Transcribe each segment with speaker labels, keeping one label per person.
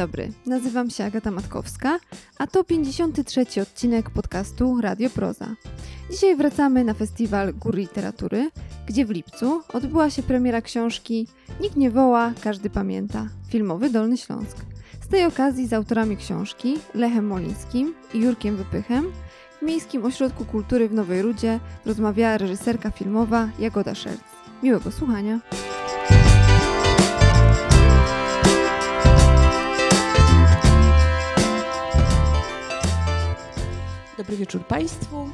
Speaker 1: dobry, nazywam się Agata Matkowska, a to 53 odcinek podcastu Radio Proza. Dzisiaj wracamy na festiwal Gór Literatury, gdzie w lipcu odbyła się premiera książki Nikt nie woła, każdy pamięta, filmowy Dolny Śląsk. Z tej okazji z autorami książki, Lechem Molińskim i Jurkiem Wypychem, w Miejskim Ośrodku Kultury w Nowej Rudzie rozmawiała reżyserka filmowa Jagoda Szerc. Miłego słuchania.
Speaker 2: Dobry wieczór Państwu.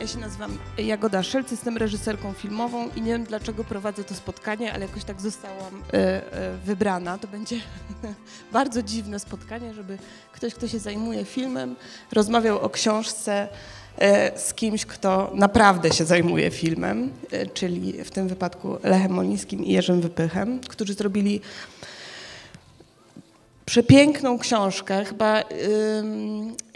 Speaker 2: Ja się nazywam Jagoda Szelc, jestem reżyserką filmową i nie wiem dlaczego prowadzę to spotkanie, ale jakoś tak zostałam e, e, wybrana. To będzie bardzo dziwne spotkanie, żeby ktoś, kto się zajmuje filmem, rozmawiał o książce e, z kimś, kto naprawdę się zajmuje filmem, czyli w tym wypadku Lechem Molińskim i Jerzym Wypychem, którzy zrobili przepiękną książkę, chyba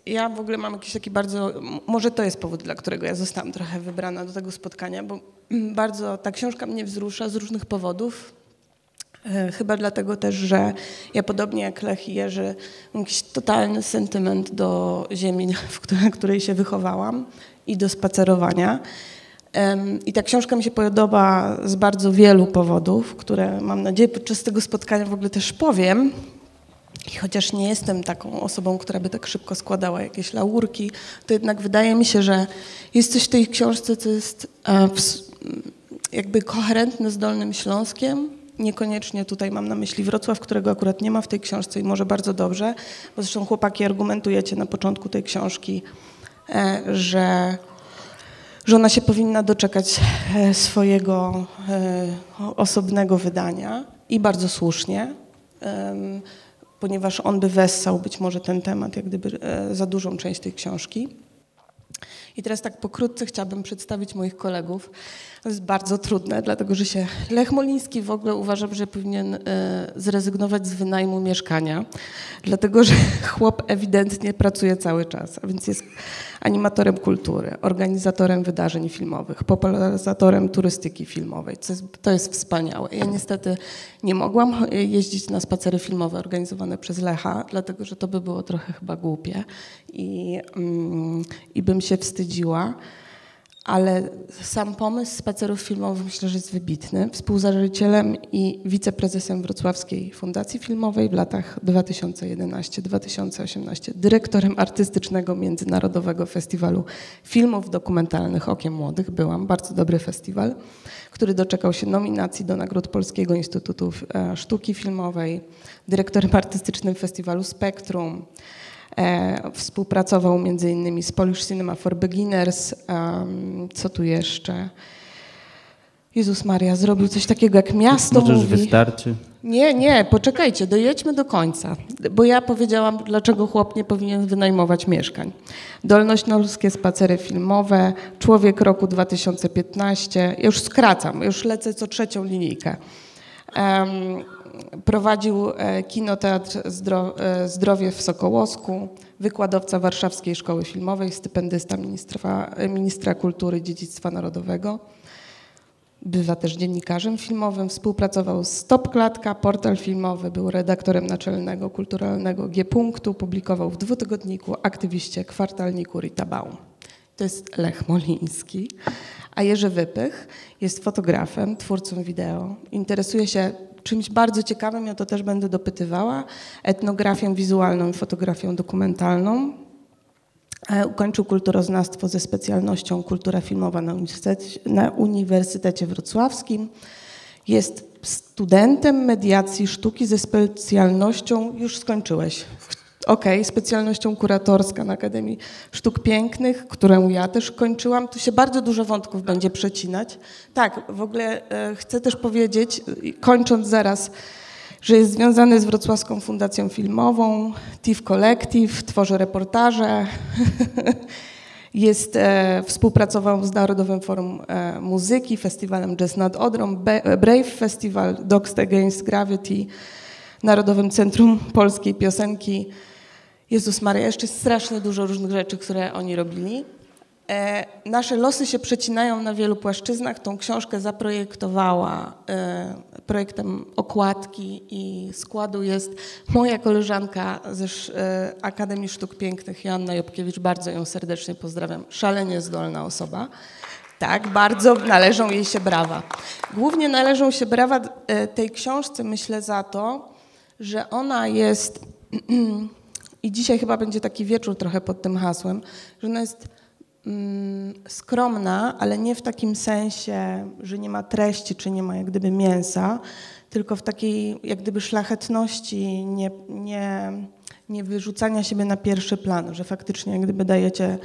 Speaker 2: ja w ogóle mam jakiś taki bardzo, może to jest powód, dla którego ja zostałam trochę wybrana do tego spotkania, bo bardzo ta książka mnie wzrusza z różnych powodów. E, chyba dlatego też, że ja podobnie jak Lech i Jerzy mam jakiś totalny sentyment do ziemi, w której, której się wychowałam i do spacerowania. I ta książka mi się podoba z bardzo wielu powodów, które mam nadzieję podczas tego spotkania w ogóle też powiem. I chociaż nie jestem taką osobą, która by tak szybko składała jakieś laurki, to jednak wydaje mi się, że jest coś w tej książce, co jest e, jakby koherentne z Dolnym Śląskiem. Niekoniecznie tutaj mam na myśli Wrocław, którego akurat nie ma w tej książce i może bardzo dobrze, bo zresztą chłopaki argumentujecie na początku tej książki, e, że, że ona się powinna doczekać e, swojego osobnego wydania i bardzo słusznie ponieważ on by wessał być może ten temat, jak gdyby e, za dużą część tej książki. I teraz tak pokrótce chciałabym przedstawić moich kolegów. To jest bardzo trudne, dlatego że się Lech Moliński w ogóle uważam, że powinien e, zrezygnować z wynajmu mieszkania, dlatego że chłop ewidentnie pracuje cały czas, a więc jest animatorem kultury, organizatorem wydarzeń filmowych, popularyzatorem turystyki filmowej. To jest, to jest wspaniałe. Ja niestety nie mogłam jeździć na spacery filmowe organizowane przez Lecha, dlatego że to by było trochę chyba głupie i, mm, i bym się wstydziła ale sam pomysł spacerów filmowych myślę, że jest wybitny. Współzałożycielem i wiceprezesem Wrocławskiej Fundacji Filmowej w latach 2011-2018, dyrektorem artystycznego Międzynarodowego Festiwalu Filmów Dokumentalnych Okiem Młodych byłam. Bardzo dobry festiwal, który doczekał się nominacji do nagród Polskiego Instytutu e, Sztuki Filmowej, dyrektorem artystycznym Festiwalu Spektrum, współpracował między innymi z Polish Cinema for Beginners. Co tu jeszcze? Jezus Maria, zrobił coś takiego jak miasto
Speaker 3: Możesz
Speaker 2: mówi.
Speaker 3: wystarczy.
Speaker 2: Nie, nie, poczekajcie, dojedźmy do końca, bo ja powiedziałam, dlaczego chłop nie powinien wynajmować mieszkań. Dolnośląskie spacery filmowe, Człowiek roku 2015, ja już skracam, już lecę co trzecią linijkę. Um, prowadził e, kinoteatr e, Zdrowie w Sokołowsku, wykładowca Warszawskiej Szkoły Filmowej, stypendysta ministra, ministra kultury i dziedzictwa narodowego. Bywa też dziennikarzem filmowym, współpracował z Stop Klatka, portal filmowy, był redaktorem naczelnego kulturalnego G-Punktu, publikował w dwutygodniku, aktywiście, kwartalniku Rita Baum. To jest Lech Moliński. A Jerzy Wypych jest fotografem, twórcą wideo. Interesuje się czymś bardzo ciekawym, ja to też będę dopytywała, etnografią wizualną i fotografią dokumentalną. E, ukończył kulturoznawstwo ze specjalnością kultura filmowa na Uniwersytecie, na Uniwersytecie Wrocławskim. Jest studentem mediacji sztuki ze specjalnością, już skończyłeś, Okay, specjalnością kuratorska na Akademii Sztuk Pięknych, którą ja też kończyłam. Tu się bardzo dużo wątków będzie przecinać. Tak, w ogóle e, chcę też powiedzieć, kończąc zaraz, że jest związany z Wrocławską Fundacją Filmową, TIF Collective, tworzy reportaże, jest, e, współpracował z Narodowym Forum e, Muzyki, Festiwalem Jazz nad Odrą, Brave Festival, Dogs Against Gravity, Narodowym Centrum Polskiej Piosenki, Jezus Maria, jeszcze strasznie dużo różnych rzeczy, które oni robili. E, nasze losy się przecinają na wielu płaszczyznach. Tą książkę zaprojektowała e, projektem okładki i składu jest moja koleżanka ze e, Akademii Sztuk Pięknych, Joanna Jobkiewicz. Bardzo ją serdecznie pozdrawiam. Szalenie zdolna osoba. Tak, bardzo należą jej się brawa. Głównie należą się brawa tej książce, myślę, za to, że ona jest, i dzisiaj chyba będzie taki wieczór trochę pod tym hasłem, że ona jest mm, skromna, ale nie w takim sensie, że nie ma treści, czy nie ma jak gdyby mięsa, tylko w takiej jak gdyby szlachetności, nie, nie, nie wyrzucania siebie na pierwszy plan, że faktycznie jak gdyby dajecie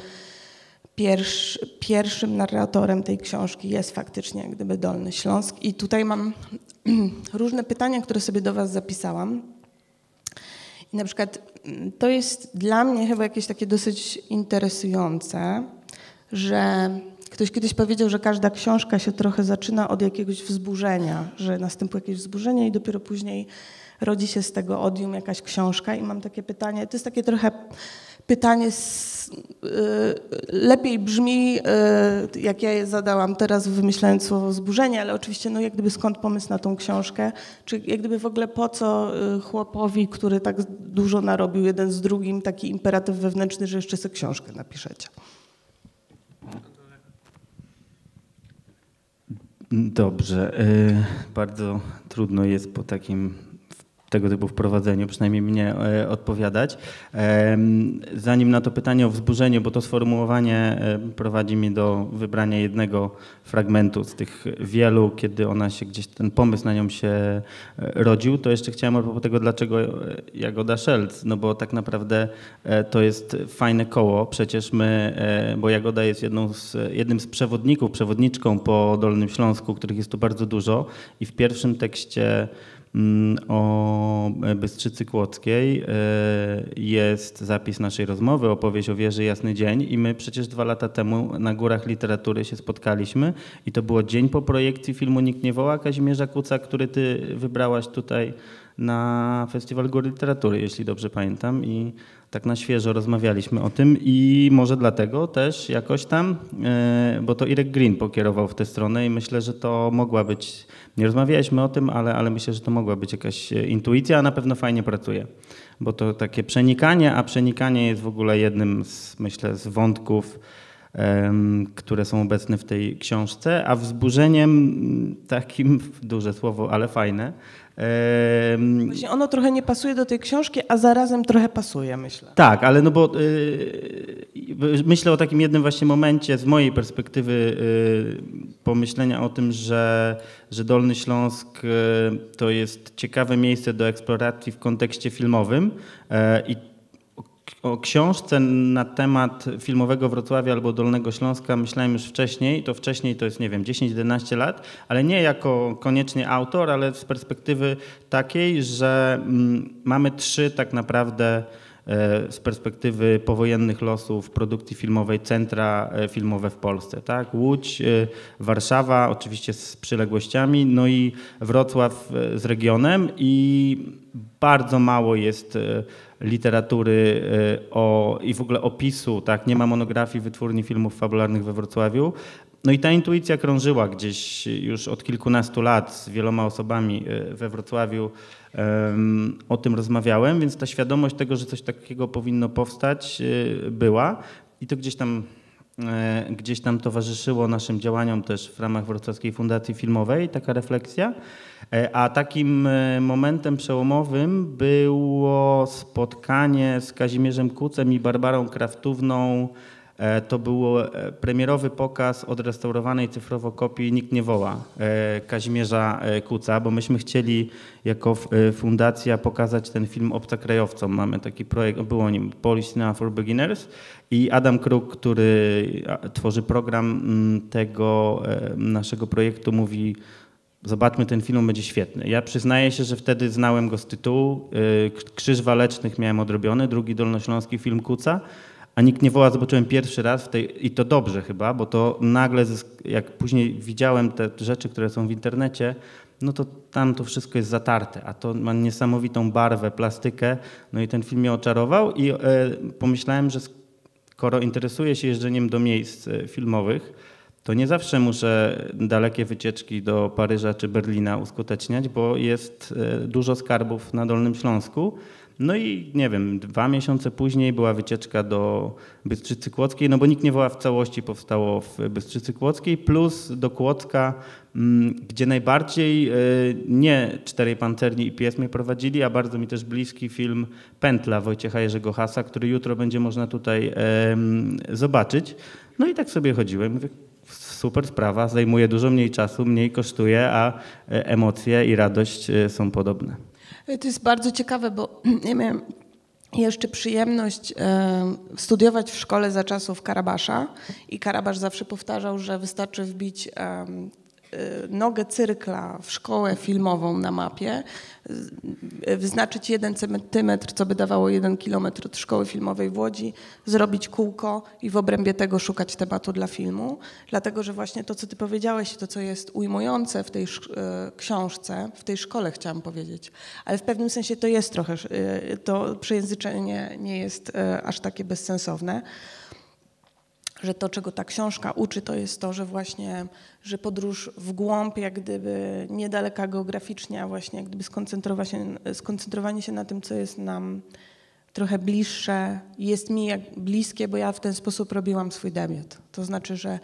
Speaker 2: Pierwszy, pierwszym narratorem tej książki jest faktycznie jak gdyby Dolny Śląsk. I tutaj mam różne pytania, które sobie do Was zapisałam. I na przykład to jest dla mnie chyba jakieś takie dosyć interesujące, że ktoś kiedyś powiedział, że każda książka się trochę zaczyna od jakiegoś wzburzenia, że następuje jakieś wzburzenie i dopiero później rodzi się z tego odium jakaś książka. I mam takie pytanie, to jest takie trochę pytanie y, lepiej brzmi, y, jak ja je zadałam teraz, wymyślając słowo wzburzenie, ale oczywiście, no jak gdyby skąd pomysł na tą książkę, czy jak gdyby w ogóle po co y, chłopowi, który tak dużo narobił jeden z drugim, taki imperatyw wewnętrzny, że jeszcze sobie książkę napiszecie.
Speaker 3: Dobrze. Bardzo trudno jest po takim tego typu wprowadzeniu, przynajmniej mnie e, odpowiadać. Zanim na to pytanie o wzburzenie, bo to sformułowanie e, prowadzi mnie do wybrania jednego fragmentu z tych wielu, kiedy ona się gdzieś, ten pomysł na nią się e, rodził, to jeszcze chciałem a propos tego, dlaczego Jagoda Szelc, no bo tak naprawdę to jest fajne koło, przecież my, bo Jagoda jest jedną z, jednym z przewodników, przewodniczką po Dolnym Śląsku, których jest tu bardzo dużo i w pierwszym tekście o Bystrzycy Kłodzkiej e, jest zapis naszej rozmowy, opowieść o wieży Jasny Dzień i my przecież dwa lata temu na Górach Literatury się spotkaliśmy i to było dzień po projekcji filmu Nikt nie woła Kazimierza Kuca, który ty wybrałaś tutaj na Festiwal Gór Literatury, jeśli dobrze pamiętam i tak na świeżo rozmawialiśmy o tym i może dlatego też jakoś tam, e, bo to Irek Green pokierował w tę stronę i myślę, że to mogła być nie rozmawialiśmy o tym, ale, ale myślę, że to mogła być jakaś e, intuicja, a na pewno fajnie pracuje. Bo to takie przenikanie, a przenikanie jest w ogóle jednym z, myślę, z wątków, które są obecne w tej książce, a wzburzeniem takim, duże słowo, ale fajne,
Speaker 2: Właśnie ono trochę nie pasuje do tej książki, a zarazem trochę pasuje, myślę.
Speaker 3: Tak, ale no bo yy, myślę o takim jednym właśnie momencie z mojej perspektywy yy, pomyślenia o tym, że, że Dolny Śląsk yy, to jest ciekawe miejsce do eksploracji w kontekście filmowym e, i o książce na temat filmowego Wrocławia albo Dolnego Śląska myślałem już wcześniej. To wcześniej to jest, nie wiem, 10-11 lat, ale nie jako koniecznie autor, ale z perspektywy takiej, że mm, mamy trzy tak naprawdę z perspektywy powojennych losów produkcji filmowej centra e, filmowe w Polsce. Tak? Łódź, e, Warszawa, oczywiście z przyległościami, no i Wrocław z regionem i bardzo mało jest literatury o, i w ogóle opisu, tak, nie ma monografii wytwórni filmów fabularnych we Wrocławiu. No i ta intuicja krążyła gdzieś już od kilkunastu lat z wieloma osobami we Wrocławiu. O tym rozmawiałem, więc ta świadomość tego, że coś takiego powinno powstać, y, była. I to gdzieś tam gdzieś tam towarzyszyło naszym działaniom też w ramach Wrocławskiej Fundacji Filmowej, taka refleksja. E, a takim e, momentem przełomowym było spotkanie z Kazimierzem Kucem i Barbarą Kraftówną. E, to był premierowy pokaz odrestaurowanej cyfrowo kopii Nikt nie woła Kazimierza Kuca, bo myśmy chcieli jako fundacja pokazać ten film obcokrajowcom. Mamy taki projekt, było nim Polish Cinema for Beginners i Adam Kruk, który tworzy program mm, tego naszego projektu mówi Zobaczmy ten film, będzie świetny. Ja przyznaję się, że wtedy znałem go z tytułu. Krzyż Walecznych miałem odrobiony, drugi dolnośląski film Kuca, a nikt nie woła, zobaczyłem pierwszy raz tej, i to dobrze chyba, bo to nagle, jak później widziałem te rzeczy, które są w internecie, no to tam to wszystko jest zatarte, a to ma niesamowitą barwę, plastykę, no i ten film mnie oczarował i e, pomyślałem, że skoro interesuję się jeżdżeniem do miejsc e, filmowych, to nie zawsze muszę dalekie wycieczki do Paryża czy Berlina uskuteczniać, bo jest e, dużo skarbów na Dolnym Śląsku. No i nie wiem, dwa miesiące później była wycieczka do Bystrzycy Kłodzkiej, no bo nikt nie woła w całości powstało w Bystrzycy Kłodzkiej, plus do Kłodzka, mm, gdzie najbardziej e, nie Czterej Pancerni i Pies mnie prowadzili, a bardzo mi też bliski film Pętla Wojciecha Jerzego Hasa, który jutro będzie można tutaj zobaczyć. No i tak sobie chodziłem, mówię, super sprawa, zajmuje dużo mniej czasu, mniej kosztuje, a e, emocje i radość e, są podobne.
Speaker 2: To jest bardzo ciekawe, bo ja miałem jeszcze przyjemność studiować w szkole za czasów Karabasza i Karabasz zawsze powtarzał, że wystarczy wbić nogę cyrkla w szkołę filmową na mapie, wyznaczyć jeden centymetr, co by dawało jeden kilometr od szkoły filmowej w Łodzi, zrobić kółko i w obrębie tego szukać tematu dla filmu. Dlatego, że właśnie to, co ty powiedziałeś, to, co jest ujmujące w tej e, książce, w tej szkole chciałam powiedzieć, ale w pewnym sensie to jest trochę, e, to przejęzyczenie nie jest e, aż takie bezsensowne że to, czego ta książka uczy, to jest to, że właśnie, że podróż w głąb, jak gdyby niedaleka geograficznie, a właśnie jak gdyby się, skoncentrowanie się na tym, co jest nam trochę bliższe, jest mi jak bliskie, bo ja w ten sposób robiłam swój debiut. To znaczy, że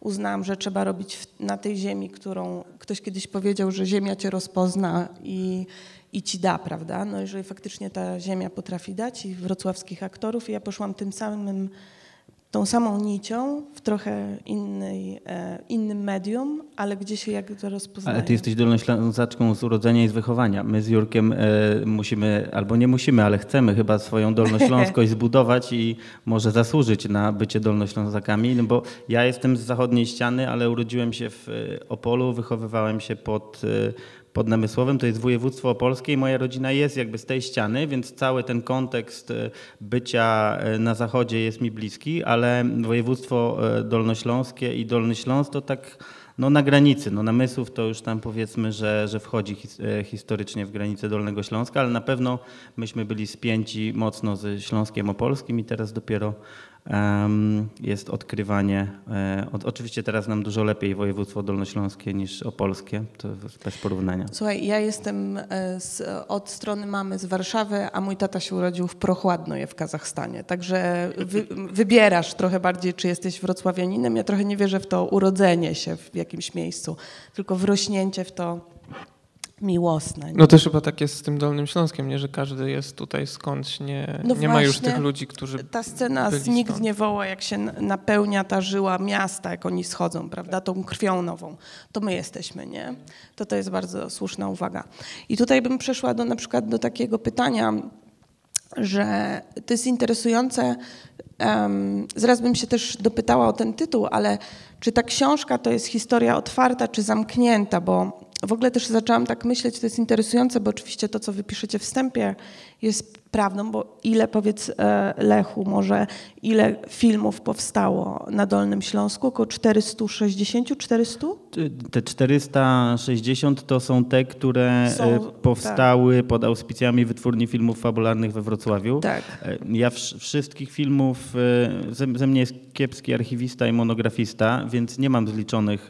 Speaker 2: uznałam, że trzeba robić na tej ziemi, którą ktoś kiedyś powiedział, że ziemia cię rozpozna i, i ci da, prawda? No jeżeli faktycznie ta ziemia potrafi dać i wrocławskich aktorów i ja poszłam tym samym tą samą nicią w trochę innej, e, innym medium, ale gdzie się jak to rozpoznaje.
Speaker 3: Ale ty jesteś dolnoślązaczką z urodzenia i z wychowania. My z Jurkiem e, musimy, albo nie musimy, ale chcemy chyba swoją dolnośląskość zbudować i może zasłużyć na bycie dolnoślązakami, no bo ja jestem z zachodniej ściany, ale urodziłem się w e, Opolu, wychowywałem się pod pod Namysłowem, to jest województwo opolskie i moja rodzina jest jakby z tej ściany, więc cały ten kontekst e, bycia e, na zachodzie jest mi bliski, ale województwo e, dolnośląskie i Dolny Śląsk to tak no, na granicy. No, Namysłów to już tam powiedzmy, że, że wchodzi his, historycznie w granicę Dolnego Śląska, ale na pewno myśmy byli spięci mocno ze Śląskiem Opolskim i teraz dopiero jest odkrywanie. E, oczywiście teraz nam dużo lepiej województwo dolnośląskie niż opolskie, to bez porównania.
Speaker 2: Słuchaj, ja jestem e, z, od strony mamy z Warszawy, a mój tata się urodził w Prochładnoje w Kazachstanie, także wy, wybierasz trochę bardziej, czy jesteś wrocławianinem. Ja trochę nie wierzę w to urodzenie się w jakimś miejscu, tylko wrośnięcie w to miłosne. Nie?
Speaker 4: No też chyba tak jest z tym Dolnym Śląskiem, nie? że każdy jest tutaj skądś, nie, no nie ma już tych ludzi, którzy
Speaker 2: Ta scena z Nikt stąd. nie woła, jak się napełnia ta żyła miasta, jak oni schodzą, prawda, tą krwią nową. To my jesteśmy, nie? To to jest bardzo słuszna uwaga. I tutaj bym przeszła do na przykład do takiego pytania, że to jest interesujące, um, zaraz bym się też dopytała o ten tytuł, ale czy ta książka to jest historia otwarta czy zamknięta, bo w ogóle też zaczęłam tak myśleć, to jest interesujące, bo oczywiście to, co wy w wstępie, jest prawdą, bo ile, powiedz e, Lechu, może ile filmów powstało na Dolnym Śląsku? Około 460, 400?
Speaker 3: Te 460 to są te, które e, są, powstały tak. pod auspicjami Wytwórni Filmów Fabularnych we Wrocławiu.
Speaker 2: Tak.
Speaker 3: E, ja wszystkich filmów, ze, ze mnie jest kiepski archiwista i monografista, więc nie mam zliczonych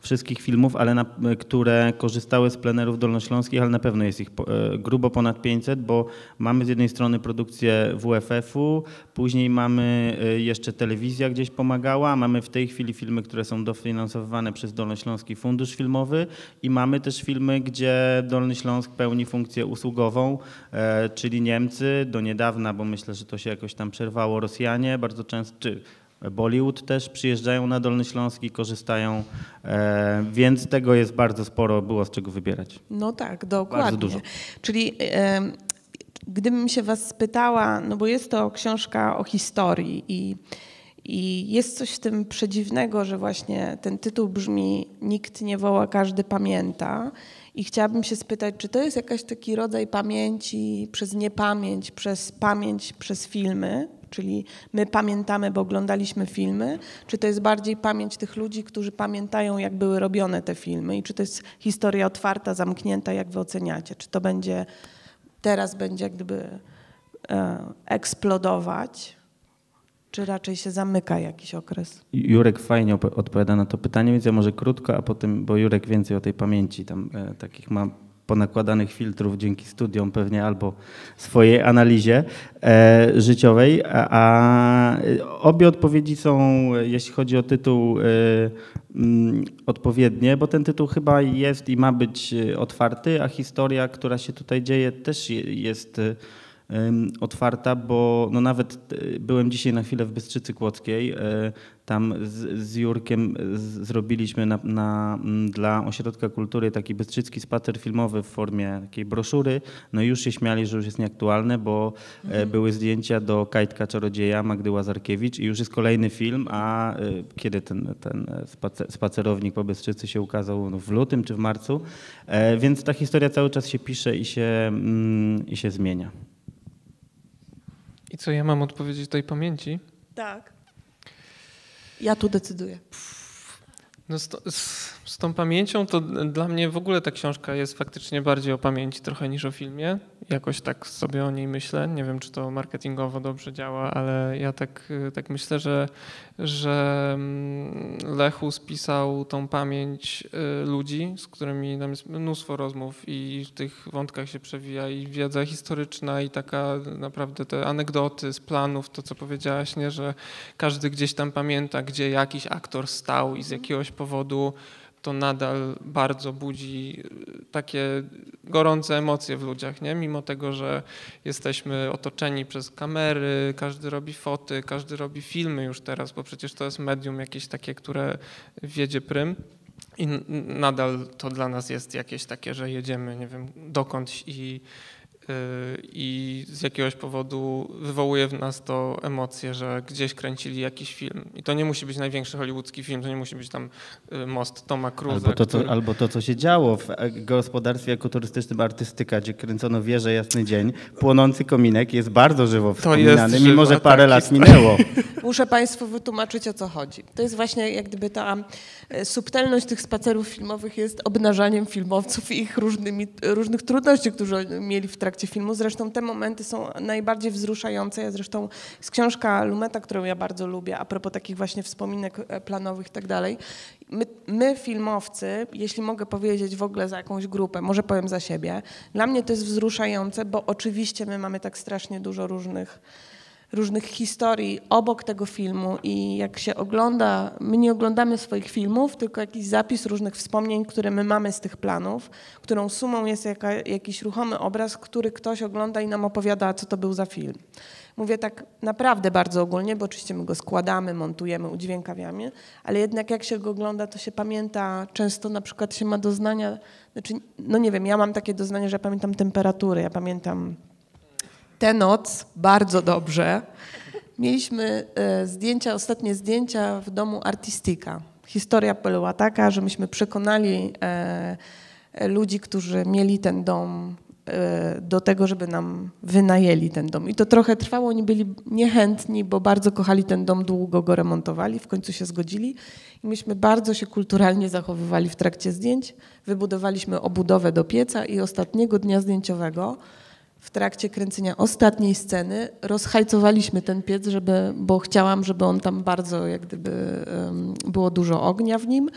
Speaker 3: wszystkich filmów, ale na, które korzystały z plenerów dolnośląskich, ale na pewno jest ich grubo ponad 500, bo mamy z jednej strony produkcję WFF-u, później mamy y, jeszcze telewizja gdzieś pomagała, mamy w tej chwili filmy, które są dofinansowywane przez Dolnośląski Fundusz Filmowy i mamy też filmy, gdzie Dolny Śląsk pełni funkcję usługową, e, czyli Niemcy do niedawna, bo myślę, że to się jakoś tam przerwało, Rosjanie bardzo często, czy Bollywood też przyjeżdżają na Dolny Śląsk i korzystają, e, więc tego jest bardzo sporo, było z czego wybierać.
Speaker 2: No tak, dokładnie. Bardzo dużo. Czyli e, Gdybym się was spytała, no bo jest to książka o historii i, i jest coś w tym przedziwnego, że właśnie ten tytuł brzmi Nikt nie woła, każdy pamięta. I chciałabym się spytać, czy to jest jakiś taki rodzaj pamięci przez niepamięć, przez pamięć przez filmy, czyli my pamiętamy, bo oglądaliśmy filmy, czy to jest bardziej pamięć tych ludzi, którzy pamiętają, jak były robione te filmy i czy to jest historia otwarta, zamknięta, jak wy oceniacie? Czy to będzie teraz będzie gdyby e, eksplodować, czy raczej się zamyka jakiś okres?
Speaker 3: Jurek fajnie odpowiada na to pytanie, więc ja może krótko, a potem, bo Jurek więcej o tej pamięci tam e, takich ma ponakładanych filtrów dzięki studiom pewnie albo swojej analizie e, życiowej, a, a, obie odpowiedzi są, jeśli chodzi o tytuł, e, mm, odpowiednie, bo ten tytuł chyba jest i ma być otwarty, a historia, która się tutaj dzieje też jest otwarta, bo no nawet e, byłem dzisiaj na chwilę w Bystrzycy Kłodzkiej. E, tam z, z Jurkiem z, zrobiliśmy na, na, dla Ośrodka Kultury taki bystrzycki spacer filmowy w formie takiej broszury. No i już się śmiali, że już jest nieaktualne, bo e, mhm. były zdjęcia do Kajtka Czarodzieja Magdy Łazarkiewicz i już jest kolejny film, a kiedy ten, ten spacerownik po Bystrzycy się ukazał? No w lutym czy w marcu? Więc ta historia cały czas się pisze i się, mm, i się zmienia.
Speaker 4: I co ja mam odpowiedzieć tej pamięci?
Speaker 2: Tak. Ja tu decyduję.
Speaker 4: No z, z, z, tą pamięcią to dla mnie w ogóle ta książka jest faktycznie bardziej o pamięci trochę niż o filmie. Jakoś tak sobie o niej myślę. Nie wiem, czy to marketingowo dobrze działa, ale ja tak, tak myślę, że, że mm, Lechu spisał tą pamięć y, ludzi, z którymi nam jest mnóstwo rozmów i w tych wątkach się przewija i wiedza historyczna i taka naprawdę te anegdoty z planów, to co powiedziałaś, nie, że każdy gdzieś tam pamięta, gdzie jakiś aktor stał i z jakiegoś powodu to nadal bardzo budzi y, takie gorące emocje w ludziach, nie? mimo tego, że jesteśmy otoczeni przez kamery, każdy robi foty, każdy robi filmy już teraz, bo przecież to jest medium jakieś takie, które wiedzie prym. I nadal to dla nas jest jakieś takie, że jedziemy, nie wiem, dokądś i i z jakiegoś powodu wywołuje w nas to emocje, że gdzieś kręcili jakiś film. I to nie musi być największy hollywoodzki film, to nie musi być tam y, most Toma Cruise.
Speaker 3: Albo to, który... albo to, co się działo w gospodarstwie ekoturystycznym Artystyka, gdzie kręcono wieżę Jasny Dzień. Płonący kominek jest bardzo żywo wspominany, mimo żywa, że parę tak, lat minęło.
Speaker 2: Muszę Państwu wytłumaczyć, o co chodzi. To jest właśnie jak gdyby ta e, subtelność tych spacerów filmowych jest obnażaniem filmowców i ich różnymi, różnych trudności, które mieli w trakcie trakcie filmu. Zresztą te momenty są najbardziej wzruszające. Ja zresztą z książka Lumeta, którą ja bardzo lubię, a propos takich właśnie wspominek e, planowych i tak dalej. My, my, filmowcy, jeśli mogę powiedzieć w ogóle za jakąś grupę, może powiem za siebie, dla mnie to jest wzruszające, bo oczywiście my mamy tak strasznie dużo różnych różnych historii obok tego filmu i jak się ogląda, my nie oglądamy swoich filmów, tylko jakiś zapis różnych wspomnień, które my mamy z tych planów, którą sumą jest jaka, jakiś ruchomy obraz, który ktoś ogląda i nam opowiada, co to był za film. Mówię tak naprawdę bardzo ogólnie, bo oczywiście my go składamy, montujemy, udźwiękawiamy, ale jednak jak się go ogląda, to się pamięta, często na przykład się ma doznania, znaczy, no nie wiem, ja mam takie doznanie, że ja pamiętam temperatury, ja pamiętam tę noc bardzo dobrze. Mieliśmy e, zdjęcia, ostatnie zdjęcia w domu Artistika. Historia była taka, że myśmy przekonali e, e, ludzi, którzy mieli ten dom do tego, żeby nam wynajęli ten dom. I to trochę trwało, oni byli niechętni, bo bardzo kochali ten dom, długo go remontowali, w końcu się zgodzili. I myśmy bardzo się kulturalnie zachowywali w trakcie zdjęć. Wybudowaliśmy obudowę do pieca i ostatniego dnia zdjęciowego w trakcie kręcenia ostatniej sceny rozhajcowaliśmy ten piec, żeby, bo chciałam, żeby on tam bardzo, jak gdyby było dużo ognia w nim.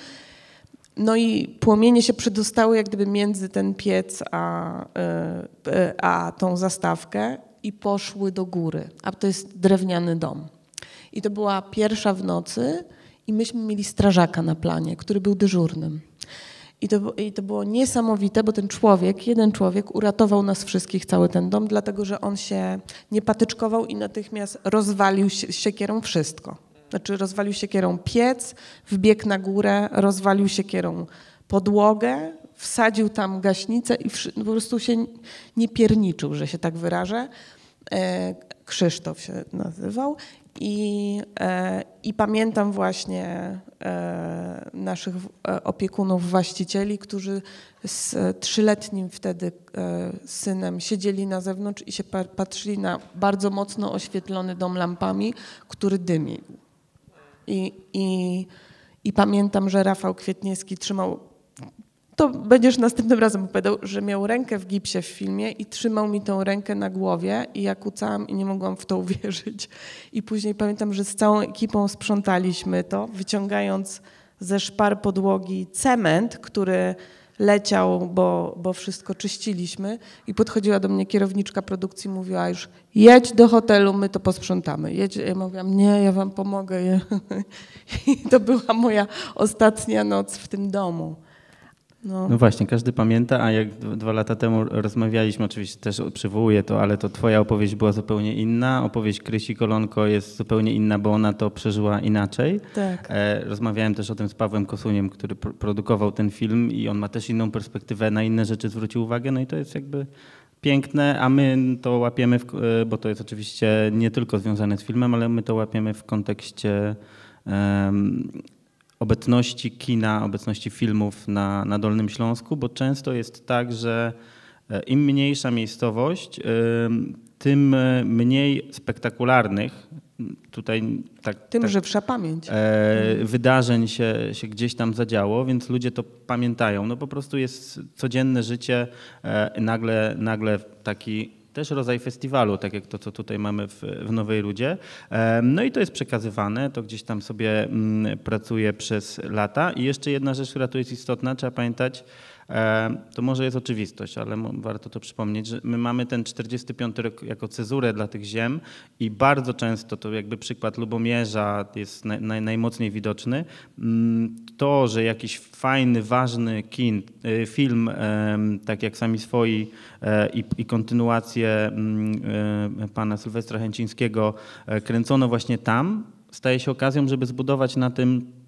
Speaker 2: No i płomienie się przedostały jak gdyby między ten piec a, e, e, a tą zastawkę i poszły do góry, a to jest drewniany dom. I to była pierwsza w nocy i myśmy mieli strażaka na planie, który był dyżurnym. I to, I to było niesamowite, bo ten człowiek, jeden człowiek uratował nas wszystkich, cały ten dom, dlatego że on się nie patyczkował i natychmiast rozwalił siekierą wszystko. Znaczy rozwalił siekierą piec, wbiegł na górę, rozwalił siekierą podłogę, wsadził tam gaśnicę i po prostu się nie pierniczył, że się tak wyrażę. E, Krzysztof się nazywał i, e, I pamiętam właśnie e, naszych e, opiekunów, właścicieli, którzy z trzyletnim wtedy synem siedzieli na zewnątrz i się patrzyli na bardzo mocno oświetlony dom lampami, który dymił. I, i, i pamiętam, że Rafał Kwietniewski trzymał to będziesz następnym razem opowiadał, że miał rękę w gipsie w filmie i trzymał mi tą rękę na głowie i ja kucałam i nie mogłam w to uwierzyć. I później pamiętam, że z całą ekipą sprzątaliśmy to, wyciągając ze szpar podłogi cement, który leciał, bo, bo wszystko czyściliśmy i podchodziła do mnie kierowniczka produkcji mówiła już jedź do hotelu, my to posprzątamy. Jedź. Ja mówiłam, nie, ja wam pomogę. I to była moja ostatnia noc w tym domu.
Speaker 3: No. no. właśnie, każdy pamięta, a jak dwa lata temu rozmawialiśmy, oczywiście też przywołuję to, ale to twoja opowieść była zupełnie inna. Opowieść Krysi Kolonko jest zupełnie inna, bo ona to przeżyła inaczej.
Speaker 2: Tak.
Speaker 3: E, rozmawiałem też o tym z Pawłem Kosuniem, który produkował ten film i on ma też inną perspektywę, na inne rzeczy zwrócił uwagę, no i to jest jakby piękne, a my to łapiemy, w, e, bo to jest oczywiście nie tylko związane z filmem, ale my to łapiemy w kontekście um, obecności kina, obecności filmów na, na Dolnym Śląsku, bo często jest tak, że e, im mniejsza miejscowość, tym e, mniej spektakularnych, tutaj tak,
Speaker 2: tym
Speaker 3: tak,
Speaker 2: żywsza pamięć.
Speaker 3: E, wydarzeń się, się gdzieś tam zadziało, więc ludzie to pamiętają. No po prostu jest codzienne życie, e, nagle, nagle taki też rodzaj festiwalu, tak jak to, co tutaj mamy w, w Nowej Rudzie. No i to jest przekazywane, to gdzieś tam sobie mm, pracuje przez lata. I jeszcze jedna rzecz, która tu jest istotna, trzeba pamiętać, to może jest oczywistość, ale warto to przypomnieć, że my mamy ten 45 rok jako cezurę dla tych ziem i bardzo często, to jakby przykład Lubomierza jest naj, naj, najmocniej widoczny, mm, to, że jakiś fajny, ważny kin, y, film, tak jak sami swoi e, i, i kontynuację mm, e, pana Sylwestra Chęcińskiego e, kręcono właśnie tam, staje się okazją, żeby zbudować na tym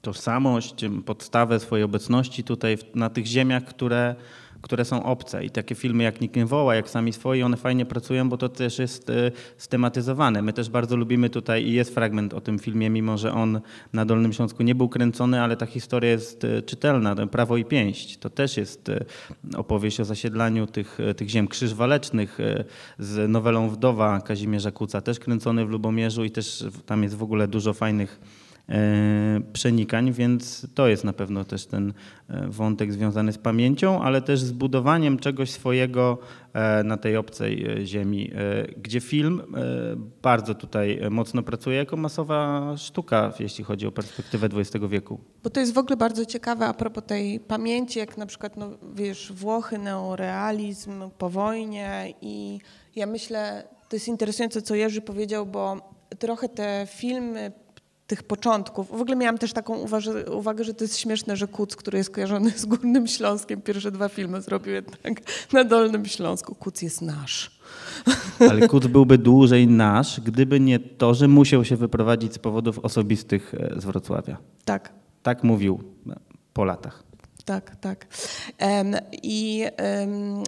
Speaker 3: tożsamość, podstawę swojej obecności tutaj na tych ziemiach, które, które są obce. I takie filmy jak Nikt nie woła, jak Sami swoi, one fajnie pracują, bo to też jest e, stematyzowane. My też bardzo lubimy tutaj i jest fragment o tym filmie, mimo że on na Dolnym Śląsku nie był kręcony, ale ta historia jest e, czytelna. Prawo i pięść to też jest e, opowieść o zasiedlaniu tych, tych ziem krzyż walecznych z nowelą Wdowa Kazimierza Kuca, też kręcony w Lubomierzu i też tam jest w ogóle dużo fajnych przenikań, więc to jest na pewno też ten e, wątek związany z pamięcią, ale też z budowaniem czegoś swojego e, na tej obcej ziemi, gdzie film bardzo tutaj mocno pracuje jako masowa sztuka, jeśli chodzi o perspektywę XX wieku.
Speaker 2: Bo to jest w ogóle bardzo ciekawe a propos tej pamięci, jak na przykład, no, wiesz, Włochy, neorealizm po wojnie i ja myślę, to jest interesujące, co Jerzy powiedział, bo trochę te filmy tych początków. W ogóle miałam też taką uwagę, uwagę, że to jest śmieszne, że Kuc, który jest kojarzony z Górnym Śląskiem, pierwsze dwa filmy zrobił jednak na Dolnym Śląsku. Kuc jest nasz.
Speaker 3: Ale Kuc byłby dłużej nasz, gdyby nie to, że musiał się wyprowadzić z powodów osobistych e, z Wrocławia.
Speaker 2: Tak.
Speaker 3: Tak mówił e, po latach
Speaker 2: tak, tak. I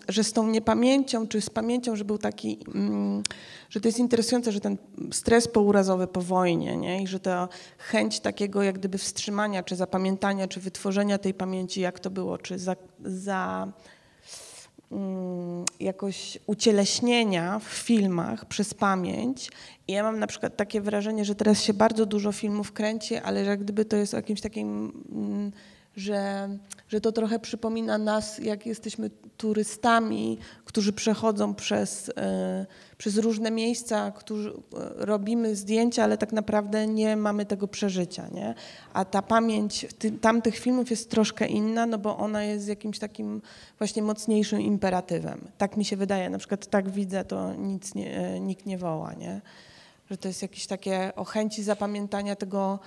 Speaker 2: że z tą niepamięcią, czy z pamięcią, że był taki, mm, że to jest interesujące, że ten stres pourazowy po wojnie, nie? i że ta chęć takiego jak gdyby wstrzymania, czy zapamiętania, czy wytworzenia tej pamięci, jak to było, czy za, za mm, jakoś ucieleśnienia w filmach przez pamięć. I ja mam na przykład takie wrażenie, że teraz się bardzo dużo filmów kręci, ale że jak gdyby to jest jakimś takim mm, że, że to trochę przypomina nas, jak jesteśmy turystami, którzy przechodzą przez, e, przez różne miejsca, którzy e, robimy zdjęcia, ale tak naprawdę nie mamy tego przeżycia. Nie? A ta pamięć ty, tamtych filmów jest troszkę inna, no bo ona jest jakimś takim właśnie mocniejszym imperatywem. Tak mi się wydaje, na przykład tak widzę, to nic nie, e, nikt nie woła. Nie? Że to jest jakieś takie o chęci zapamiętania tego,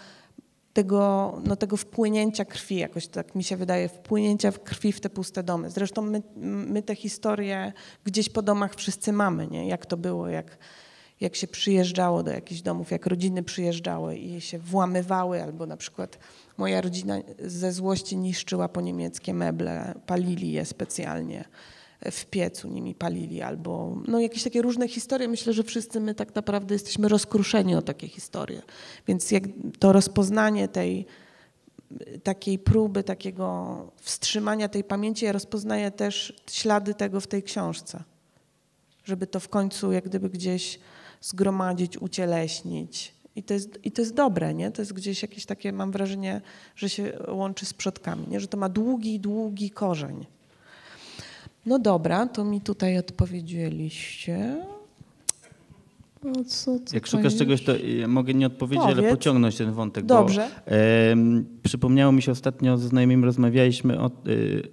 Speaker 2: tego, no, tego wpłynięcia krwi, jakoś tak mi się wydaje, wpłynięcia krwi w te puste domy. Zresztą my, my te historie gdzieś po domach wszyscy mamy, nie? jak to było, jak, jak się przyjeżdżało do jakichś domów, jak rodziny przyjeżdżały i się włamywały, albo na przykład moja rodzina ze złości niszczyła po niemieckie meble, palili je specjalnie w piecu nimi palili, albo no, jakieś takie różne historie. Myślę, że wszyscy my tak naprawdę jesteśmy rozkruszeni o takie historie. Więc jak to rozpoznanie tej takiej próby, takiego wstrzymania tej pamięci, ja rozpoznaję też ślady tego w tej książce. Żeby to w końcu jak gdyby gdzieś zgromadzić, ucieleśnić I to, jest, I to jest dobre, nie? To jest gdzieś jakieś takie, mam wrażenie, że się łączy z przodkami, nie? Że to ma długi, długi korzeń. No dobra, to mi tutaj odpowiedzieliście.
Speaker 3: No, co, co Jak szukasz czegoś, to mogę nie odpowiedzieć, Powiedz. ale pociągnąć ten wątek.
Speaker 2: Dobrze.
Speaker 3: Bo, e, przypomniało mi się ostatnio ze znajomymi rozmawialiśmy o. E,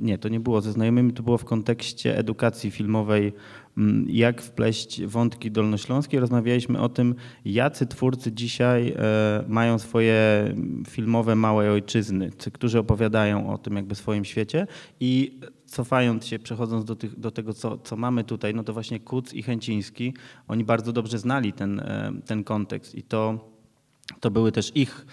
Speaker 3: nie, to nie było ze znajomymi, to było w kontekście edukacji filmowej Mm, jak wpleść wątki dolnośląskie. Rozmawialiśmy o tym, jacy twórcy dzisiaj e, mają swoje filmowe małe ojczyzny, którzy opowiadają o tym jakby swoim świecie i cofając się, przechodząc do, tych, do tego, co, co mamy tutaj, no to właśnie Kuc i Chęciński, oni bardzo dobrze znali ten, e, ten kontekst i to, to były też ich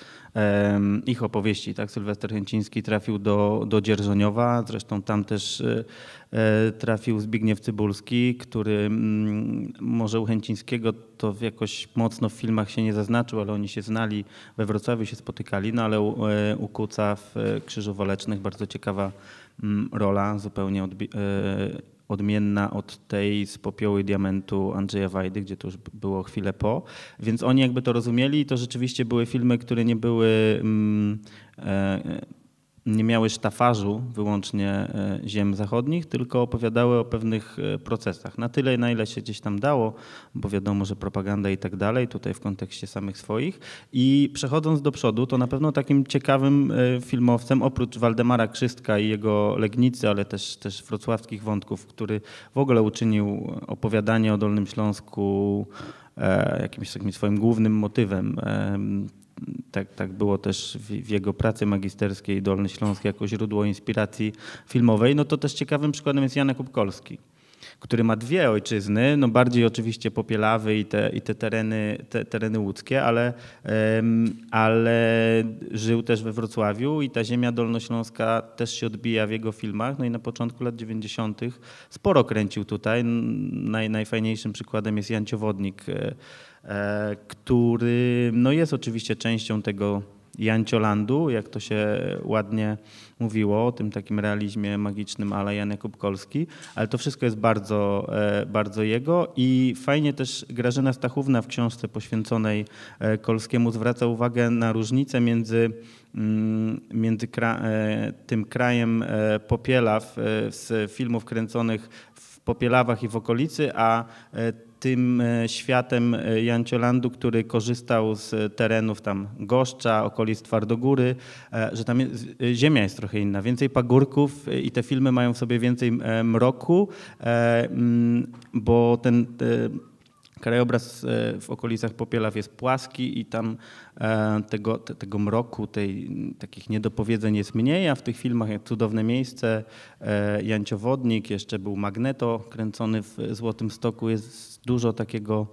Speaker 3: ich opowieści. Tak? Sylwester Chęciński trafił do, do Dzierżoniowa, zresztą tam też e, e, trafił Zbigniew Cybulski, który mm, może u Chęcińskiego to jakoś mocno w filmach się nie zaznaczył, ale oni się znali, we Wrocławiu się spotykali, no ale u, u Kuca w Krzyżu Walecznych bardzo ciekawa rola, zupełnie odbi- odmienna od tej z popiołu i diamentu Andrzeja Wajdy, gdzie to już było chwilę po. Więc oni jakby to rozumieli i to rzeczywiście były filmy, które nie były... Nie miały sztafarzu wyłącznie e, ziem zachodnich, tylko opowiadały o pewnych e, procesach. Na tyle, na ile się gdzieś tam dało, bo wiadomo, że propaganda i tak dalej, tutaj w kontekście samych swoich. I przechodząc do przodu, to na pewno takim ciekawym e, filmowcem, oprócz Waldemara Krzystka i jego Legnicy, ale też, też wrocławskich wątków, który w ogóle uczynił opowiadanie o Dolnym Śląsku jakimś takim swoim głównym motywem tak, tak było też w, jego pracy magisterskiej Dolny Śląsk jako źródło inspiracji filmowej, no to też ciekawym przykładem jest Janek Upkolski, który ma dwie ojczyzny, no bardziej oczywiście Popielawy i te, i te, tereny, te tereny łódzkie, ale, ale żył też we Wrocławiu i ta ziemia dolnośląska też się odbija w jego filmach. No i na początku lat 90. sporo kręcił tutaj. Naj, najfajniejszym przykładem jest Jan Ciowodnik, e, E, który no jest oczywiście częścią tego Janciolandu, jak to się ładnie mówiło, o tym takim realizmie magicznym ale Jan Jakub Kolski, ale to wszystko jest bardzo, e, bardzo jego i fajnie też Grażyna Stachówna w książce poświęconej e, Kolskiemu zwraca uwagę na różnicę między mm, między tym krajem Popielaw z filmów kręconych w Popielawach i w okolicy, a tym e, światem e, Janciolandu, który korzystał z terenów tam Goszcza, okolic Twardogóry, e, że tam jest, ziemia jest trochę inna, więcej pagórków i te filmy mają w sobie więcej mroku, bo ten Krajobraz e, w okolicach Popielaw jest płaski i tam e, tego, tego mroku, tej, takich niedopowiedzeń jest mniej, a w tych filmach jak Cudowne Miejsce, e, Janciowodnik, jeszcze był Magneto kręcony w Złotym Stoku, jest dużo takiego,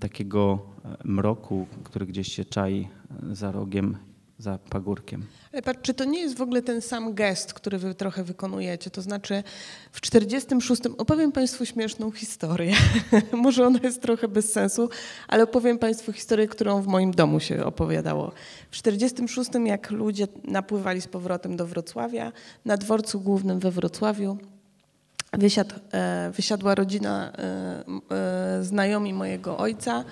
Speaker 3: takiego mroku, który gdzieś się czai za rogiem za pagórkiem.
Speaker 2: Patrz, czy to nie jest w ogóle ten sam gest, który wy trochę wykonujecie? To znaczy w 46 opowiem Państwu śmieszną historię. Może ona jest trochę bez sensu, ale opowiem Państwu historię, którą w moim domu się opowiadało. W 46 jak ludzie napływali z powrotem do Wrocławia, na dworcu głównym we Wrocławiu wysiadł, e, wysiadła rodzina e, e, znajomi mojego ojca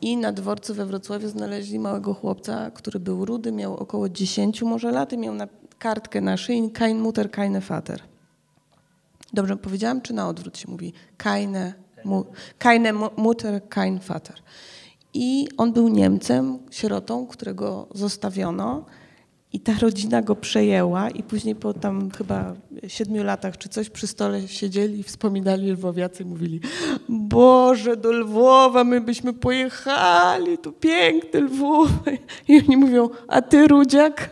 Speaker 2: i na dworcu we Wrocławiu znaleźli małego chłopca, który był rudy, miał około 10 może lat i miał na kartkę na szyi kein Mutter, keine Vater. Dobrze powiedziałam, czy na odwrót się mówi? Keine, mu, keine Mutter, kein Vater. I on był Niemcem, sierotą, którego zostawiono i ta rodzina go przejęła i później po tam chyba siedmiu latach czy coś przy stole siedzieli i wspominali lwowiacy i mówili Boże, do Lwowa my byśmy pojechali, tu piękny Lwów. I oni mówią, a ty Rudziak?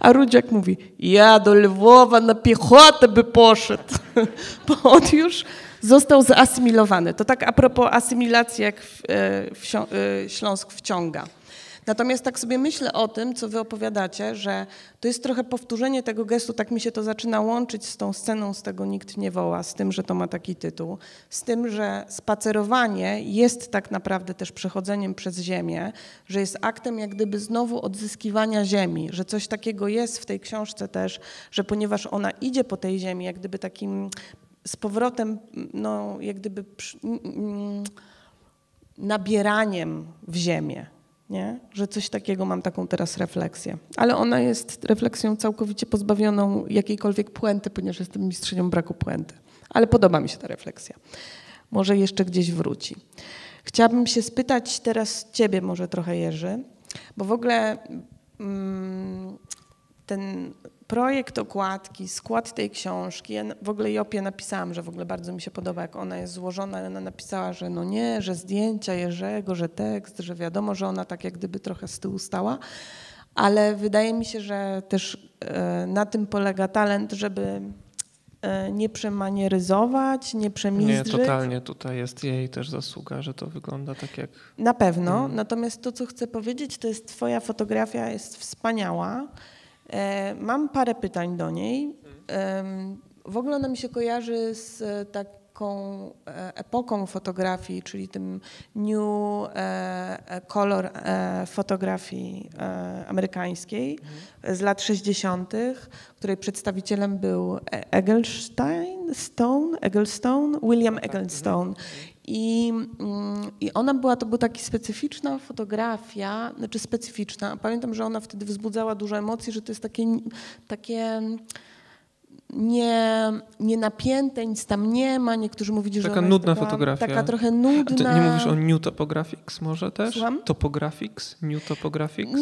Speaker 2: A Rudziak mówi, ja do Lwowa na piechotę by poszedł, bo on już został zasymilowany. To tak a propos asymilacji, jak w, e, w, e, Śląsk wciąga. Natomiast tak sobie myślę o tym, co wy opowiadacie, że to jest trochę powtórzenie tego gestu, tak mi się to zaczyna łączyć z tą sceną z tego Nikt nie woła, z tym, że to ma taki tytuł, z tym, że spacerowanie jest tak naprawdę też przechodzeniem przez ziemię, że jest aktem jak gdyby znowu odzyskiwania ziemi, że coś takiego jest w tej książce też, że ponieważ ona idzie po tej ziemi, jak gdyby takim z powrotem, no jak gdyby nabieraniem w ziemię, nie? że coś takiego mam taką teraz refleksję. Ale ona jest refleksją całkowicie pozbawioną jakiejkolwiek puenty, ponieważ jestem mistrzynią braku puenty. Ale podoba mi się ta refleksja. Może jeszcze gdzieś wróci. Chciałabym się spytać teraz ciebie może trochę Jerzy, bo w ogóle mm, ten projekt okładki, skład tej książki, ja w ogóle Jopie napisałam, że w ogóle bardzo mi się podoba, jak ona jest złożona. Ona napisała, że no nie, że zdjęcia Jerzego, że tekst, że wiadomo, że ona tak jak gdyby trochę z tyłu stała, ale wydaje mi się, że też e, na tym polega talent, żeby e, nie przemanieryzować, nie
Speaker 4: Nie,
Speaker 2: przemizdrzeć.
Speaker 4: totalnie tutaj jest jej też zasługa, że to wygląda tak jak...
Speaker 2: Na pewno.
Speaker 4: Mhm.
Speaker 2: Natomiast to, co chcę powiedzieć, to jest Twoja fotografia jest wspaniała. E, mam parę pytań do niej. W ogóle ona mi się kojarzy z e, taką e, epoką fotografii, czyli tym new color fotografii amerykańskiej z lat 60., której przedstawicielem był Egelstein, Stone, Egglestone, William Egglestone. I, mm, I ona była, to była taka specyficzna fotografia, znaczy specyficzna. Pamiętam, że ona wtedy wzbudzała dużo emocji, że to jest takie, takie nie, nie napięte, nic tam nie ma. Niektórzy mówili, że
Speaker 4: Taka nudna
Speaker 2: jest taka,
Speaker 4: fotografia.
Speaker 2: Taka trochę
Speaker 4: A ty
Speaker 2: nudna.
Speaker 4: nie mówisz o New Topographics może też?
Speaker 2: Słucham?
Speaker 4: Topographics? New Topographics?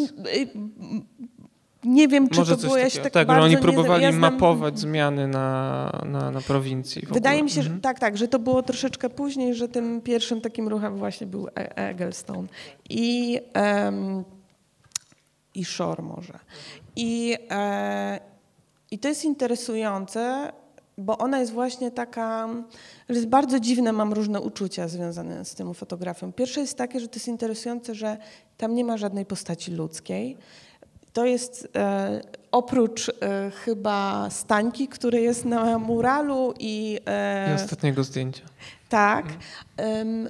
Speaker 2: Nie wiem, czy
Speaker 4: Może
Speaker 2: to było, ja się tak
Speaker 4: Tak, że
Speaker 2: bardzo
Speaker 4: oni
Speaker 2: nie-
Speaker 4: próbowali
Speaker 2: ja znam-
Speaker 4: mapować zmiany na, na, na prowincji.
Speaker 2: Wydaje mi się, że
Speaker 4: Mhm.
Speaker 2: tak, tak, że to było troszeczkę później, że tym pierwszym takim ruchem właśnie był E- Egglestone i, em, i Shore może. I, e, I to jest interesujące, bo ona jest właśnie taka, że jest bardzo dziwne, mam różne uczucia związane z tą fotografią. Pierwsze jest takie, że to jest interesujące, że tam nie ma żadnej postaci ludzkiej. To jest e, oprócz e, chyba Stańki, który jest na muralu i, e,
Speaker 4: I ostatniego zdjęcia.
Speaker 2: tak. Em,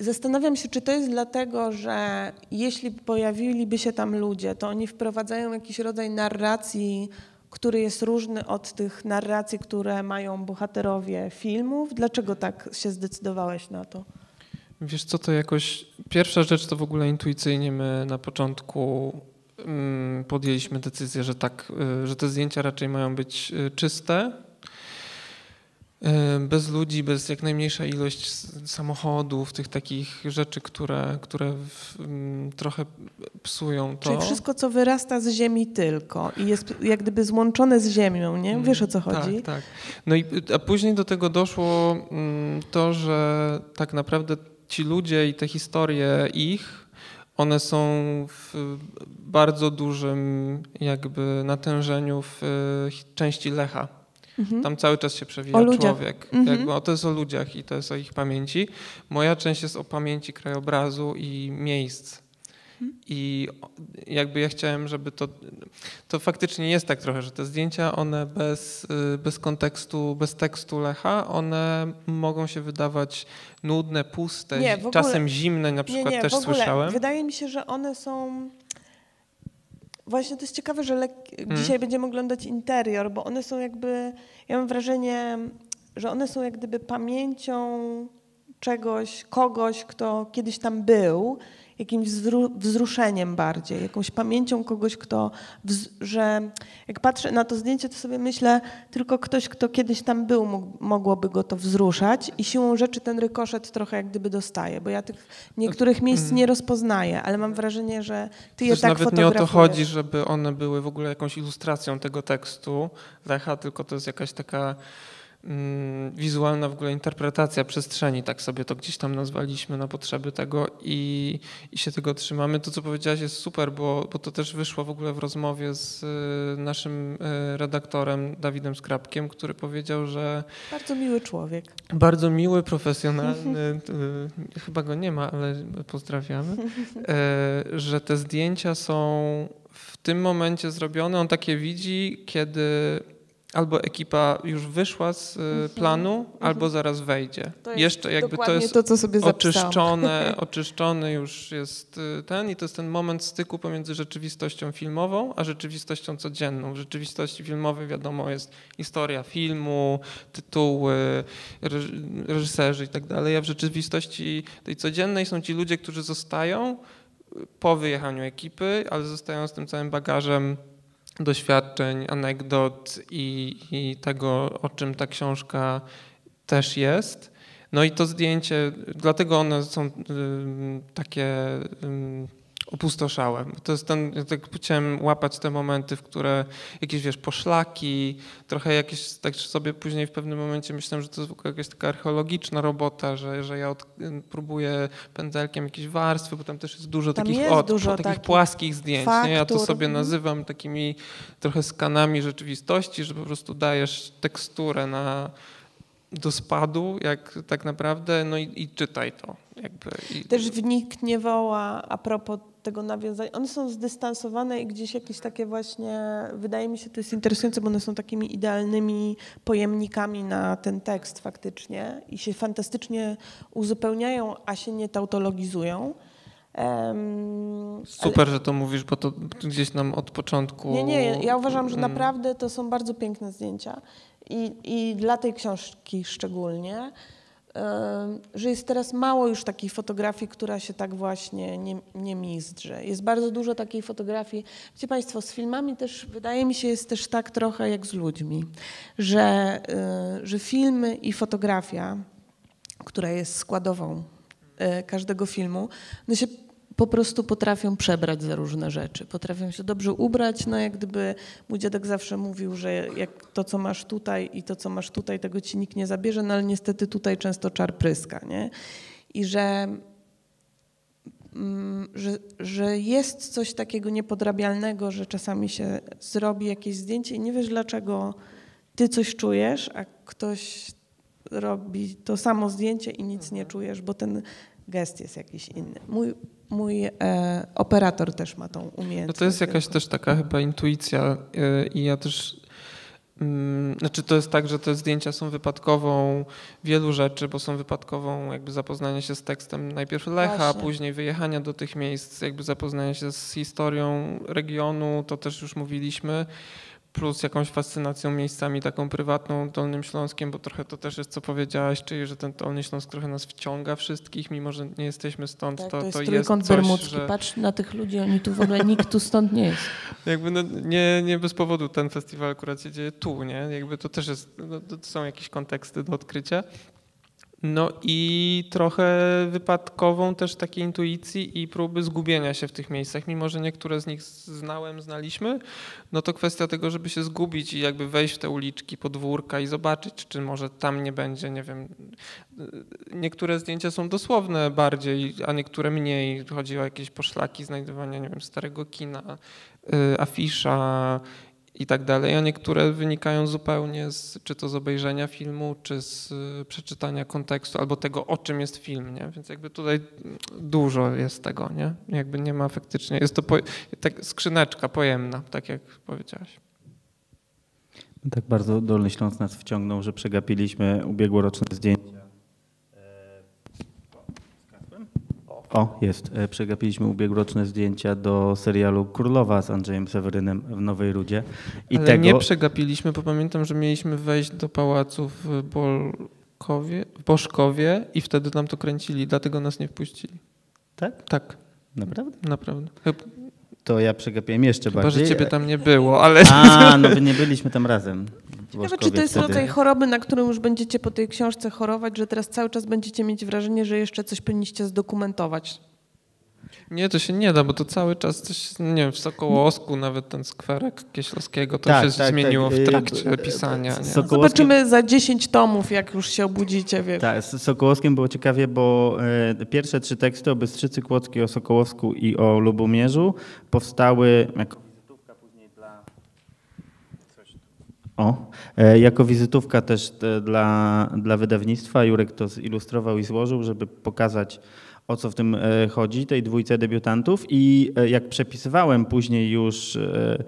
Speaker 2: Zastanawiam się, czy to jest dlatego, że jeśli pojawiliby się tam ludzie, to oni wprowadzają jakiś rodzaj narracji, który jest różny od tych narracji, które mają bohaterowie filmów. Dlaczego tak się zdecydowałeś na to?
Speaker 4: Wiesz co, to jakoś pierwsza rzecz to w ogóle intuicyjnie my na początku mm, podjęliśmy decyzję, że tak, y, że te zdjęcia raczej mają być y, czyste, y, bez ludzi, bez jak najmniejsza ilość samochodów, tych takich rzeczy, które, które w, mm, trochę psują to.
Speaker 2: Czyli wszystko, co wyrasta z ziemi tylko i jest jak gdyby złączone z ziemią, nie? Wiesz o co
Speaker 4: Mm,
Speaker 2: chodzi?
Speaker 4: Tak, tak. No i a później do tego doszło mm, to, że tak naprawdę ci ludzie i te historie ich, one są w bardzo dużym jakby natężeniu w e, części Lecha.
Speaker 2: Mhm.
Speaker 4: Tam cały czas się przewija człowiek.
Speaker 2: Mhm.
Speaker 4: Jakby, o, to jest o ludziach i to jest o ich pamięci. Moja część jest o pamięci krajobrazu i miejsc. I jakby ja chciałem, żeby to. To faktycznie jest tak trochę, że te zdjęcia, one bez, y, bez kontekstu, bez tekstu Lecha, one mogą się wydawać nudne, puste,
Speaker 2: Nie, ogóle-
Speaker 4: czasem zimne, na przykład
Speaker 2: nie, nie,
Speaker 4: też
Speaker 2: w ogóle.
Speaker 4: słyszałem.
Speaker 2: Wydaje mi się, że one są. Właśnie to jest ciekawe, że lek...
Speaker 4: Mhm.
Speaker 2: dzisiaj będziemy oglądać interior, bo one są jakby. Ja mam wrażenie, że one są jak gdyby pamięcią czegoś, kogoś, kto kiedyś tam był, jakimś wzru... wzruszeniem bardziej, jakąś pamięcią kogoś, kto. Że jak patrzę na to zdjęcie, to sobie myślę, tylko ktoś, kto kiedyś tam był, mogłoby go to wzruszać i siłą rzeczy ten rykoszet trochę jak gdyby dostaje, bo ja tych niektórych miejsc nie rozpoznaję, ale mam wrażenie, że ty je
Speaker 4: Też
Speaker 2: tak
Speaker 4: nawet nie o to chodzi, żeby one były w ogóle jakąś ilustracją tego tekstu Lecha, tylko to jest jakaś taka mm, wizualna w ogóle interpretacja przestrzeni, tak sobie to gdzieś tam nazwaliśmy na potrzeby tego i, i się tego trzymamy. To, co powiedziałaś jest super, bo, bo to też wyszło w ogóle w rozmowie z y, naszym y, redaktorem Dawidem Skrapkiem, który powiedział, że
Speaker 2: Bardzo miły człowiek.
Speaker 4: bardzo miły, profesjonalny, y, chyba go nie ma, ale pozdrawiamy, e, że te zdjęcia są w tym momencie zrobione. On takie widzi, kiedy albo ekipa już wyszła z y, planu, albo zaraz wejdzie.
Speaker 2: Mhm. To jest
Speaker 4: Jeszcze jakby to jest
Speaker 2: to, co sobie
Speaker 4: oczyszczone, oczyszczony już jest y, ten i to jest ten moment styku pomiędzy rzeczywistością filmową, a rzeczywistością codzienną. W rzeczywistości filmowej wiadomo jest historia filmu, tytuły, reż- reżyserzy i tak dalej, a w rzeczywistości tej codziennej są ci ludzie, którzy zostają po wyjechaniu ekipy, ale zostają z tym całym bagażem doświadczeń, anegdot i, i tego, o czym ta książka też jest. No i to zdjęcie, dlatego one są takie y, opustoszałe. To jest ten, ja tak chciałem łapać te momenty, w które jakieś, wiesz, poszlaki, trochę jakieś, tak sobie później w pewnym momencie myślałem, że to jest jakaś taka archeologiczna robota, że, że ja od, próbuję pędzelkiem jakieś warstwy, bo tam też jest dużo
Speaker 2: Tam
Speaker 4: takich,
Speaker 2: jest
Speaker 4: od,
Speaker 2: dużo
Speaker 4: takich płaskich zdjęć. Nie? Ja to
Speaker 2: faktur.
Speaker 4: sobie
Speaker 2: Mhm.
Speaker 4: nazywam takimi trochę skanami rzeczywistości, że po prostu dajesz teksturę na do spadu, jak tak naprawdę, no i, i czytaj to. Jakby, i,
Speaker 2: Też w nikt nie woła a propos tego nawiązania. One są zdystansowane i gdzieś jakieś takie właśnie, wydaje mi się, to jest interesujące, bo one są takimi idealnymi pojemnikami na ten tekst faktycznie i się fantastycznie uzupełniają, a się nie tautologizują. Em,
Speaker 4: Super, że to mówisz, bo to gdzieś nam od początku.
Speaker 2: Nie, nie, ja uważam, że
Speaker 4: mm,
Speaker 2: naprawdę to są bardzo piękne zdjęcia i, i dla tej książki szczególnie, że jest teraz mało już takiej fotografii, która się tak właśnie nie, nie mizdrze. Jest bardzo dużo takiej fotografii. Wiecie Państwo, z filmami też wydaje mi się jest też tak trochę jak z ludźmi, że, y, że filmy i fotografia, która jest składową e, każdego filmu, one się po prostu potrafią przebrać za różne rzeczy. Potrafią się dobrze ubrać, no jak gdyby mój dziadek zawsze mówił, że jak to, co masz tutaj i to, co masz tutaj, tego ci nikt nie zabierze, no ale niestety tutaj często czar pryska, nie? I że, mm, że, że jest coś takiego niepodrabialnego, że czasami się zrobi jakieś zdjęcie i nie wiesz, dlaczego ty coś czujesz, a ktoś robi to samo zdjęcie i nic nie czujesz, bo ten gest jest jakiś inny. Mój, mój e, operator też ma tą
Speaker 4: No
Speaker 2: umiejętność.
Speaker 4: to jest jakaś też taka chyba intuicja yy, i ja też. mm, Znaczy to jest tak, że te zdjęcia są wypadkową wielu rzeczy, bo są wypadkową jakby zapoznania się z tekstem najpierw Lecha, a
Speaker 2: Właśnie.
Speaker 4: później wyjechania do tych miejsc, jakby zapoznania się z historią regionu, to też już mówiliśmy, plus jakąś fascynacją miejscami taką prywatną Dolnym Śląskiem, bo trochę to też jest co powiedziałaś, czyli że ten Dolny Śląsk trochę nas wciąga wszystkich, mimo że nie jesteśmy stąd,
Speaker 2: Tak,
Speaker 4: to,
Speaker 2: to jest
Speaker 4: to
Speaker 2: trójkąt
Speaker 4: coś,
Speaker 2: bermudzki.
Speaker 4: że...
Speaker 2: Patrz na tych ludzi, oni tu w ogóle, nikt tu stąd nie jest.
Speaker 4: Jakby no, nie, nie bez powodu ten festiwal akurat się dzieje tu, nie? Jakby to też jest, no, to są jakieś konteksty do odkrycia. No i trochę wypadkową też takiej intuicji i próby zgubienia się w tych miejscach, mimo że niektóre z nich znałem, znaliśmy, no to kwestia tego, żeby się zgubić i jakby wejść w te uliczki, podwórka i zobaczyć, czy może tam nie będzie, nie wiem. Niektóre zdjęcia są dosłowne bardziej, a niektóre mniej. Chodzi o jakieś poszlaki, znajdowania, nie wiem, starego kina, y, afisza i tak dalej, a niektóre wynikają zupełnie z, czy to z obejrzenia filmu, czy z y, przeczytania kontekstu, albo tego, o czym jest film, nie? Więc jakby tutaj dużo jest tego, nie? Jakby nie ma faktycznie, jest to po, tak skrzyneczka pojemna, tak jak powiedziałaś.
Speaker 3: Tak bardzo Dolny Śląsk nas wciągnął, że przegapiliśmy ubiegłoroczne zdjęcia. O, jest. E, Przegapiliśmy ubiegłoroczne zdjęcia do serialu Królowa z Andrzejem Sewerynem w Nowej Rudzie. I
Speaker 4: Ale
Speaker 3: tego...
Speaker 4: nie przegapiliśmy, bo pamiętam, że mieliśmy wejść do pałacu w Bolkowie, w Boszkowie i wtedy nam to kręcili, dlatego nas nie wpuścili.
Speaker 3: Tak?
Speaker 4: Tak,
Speaker 3: Naprawdę?
Speaker 4: naprawdę. Chyba,
Speaker 3: To ja przegapiłem jeszcze
Speaker 4: chyba
Speaker 3: bardziej.
Speaker 4: że ciebie tam nie było, ale...
Speaker 3: A, no wy nie byliśmy tam razem.
Speaker 2: Ciekawe, czy to jest
Speaker 3: wtedy.
Speaker 2: rodzaj choroby, na którą już będziecie po tej książce chorować, że teraz cały czas będziecie mieć wrażenie, że jeszcze coś powinniście zdokumentować.
Speaker 4: Nie, to się nie da, bo to cały czas coś, nie wiem, w Sokołowsku nawet ten skwerek Kieślowskiego to
Speaker 3: Tak,
Speaker 4: się
Speaker 3: tak, tak.
Speaker 4: zmieniło
Speaker 3: Y,
Speaker 4: w trakcie
Speaker 3: y,
Speaker 4: pisania. Nie?
Speaker 3: Sok- Sokołowski-
Speaker 2: Zobaczymy za 10 tomów, jak już się obudzicie. Wie.
Speaker 3: Tak, z Sokołowskim było ciekawie, bo e, pierwsze trzy teksty o Bystrzycy Kłodzkiej, o Sokołowsku i o Lubomierzu powstały jako wizytówka później dla... O, e, jako wizytówka też e, dla, dla wydawnictwa. Jurek to zilustrował i złożył, żeby pokazać o co w tym e, chodzi, tej dwójce debiutantów i e, jak przepisywałem później już e,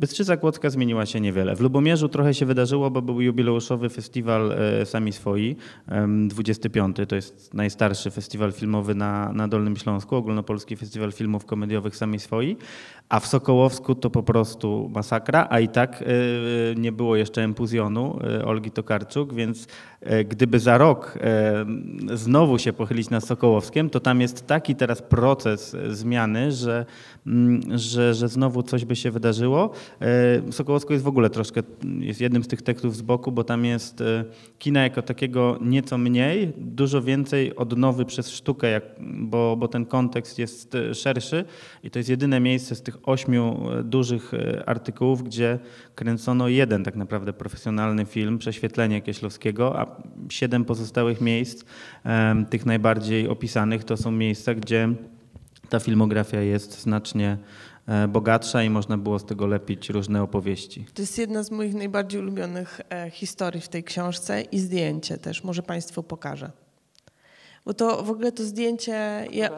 Speaker 3: Bystrzyca Kłodzka zmieniła się niewiele. W Lubomierzu trochę się wydarzyło, bo był jubileuszowy festiwal Sami Swoi, em, 25. To jest najstarszy festiwal filmowy na, na Dolnym Śląsku, ogólnopolski festiwal filmów komediowych Sami Swoi, a w Sokołowsku to po prostu masakra, a i tak nie było jeszcze empuzjonu Olgi Tokarczuk, więc gdyby za rok znowu się pochylić na Sokołowskim, To tam jest taki teraz proces e, zmiany, że, mm, że, że znowu coś by się wydarzyło. E, Sokołowsko jest w ogóle troszkę, jest jednym z tych tekstów z boku, bo tam jest e, kina jako takiego nieco mniej, dużo więcej odnowy przez sztukę, jak, bo, bo ten kontekst jest szerszy i to jest jedyne miejsce z tych ośmiu dużych artykułów, gdzie kręcono jeden tak naprawdę profesjonalny film, Prześwietlenie Kieślowskiego, a siedem pozostałych miejsc, tych najbardziej opisanych, to są miejsca, gdzie ta filmografia jest znacznie e, bogatsza i można było z tego lepić różne opowieści.
Speaker 2: To jest jedna z moich najbardziej ulubionych e, historii w tej książce i zdjęcie też. Może Państwu pokażę. Bo to w ogóle to zdjęcie. Ja,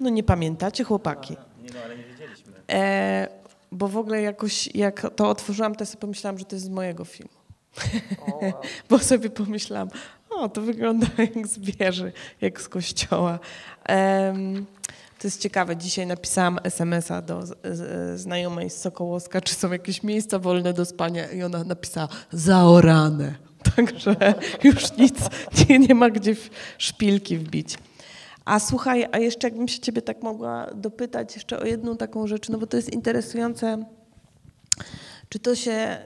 Speaker 2: no nie pamiętacie, chłopaki.
Speaker 3: Nie no, ale nie wiedzieliśmy.
Speaker 2: E, bo w ogóle jakoś, jak to otworzyłam, to sobie pomyślałam, że to jest z mojego filmu. bo sobie pomyślałam, o, to wygląda jak z wieży, jak z kościoła. Em, to jest ciekawe. Dzisiaj napisałam SMS-a do znajomej z Sokołowska, czy są jakieś miejsca wolne do spania i ona napisała zaorane. Także już nic, nie, nie ma gdzie szpilki wbić. A słuchaj, a jeszcze jakbym się ciebie tak mogła dopytać jeszcze o jedną taką rzecz, no bo to jest interesujące. Czy to się,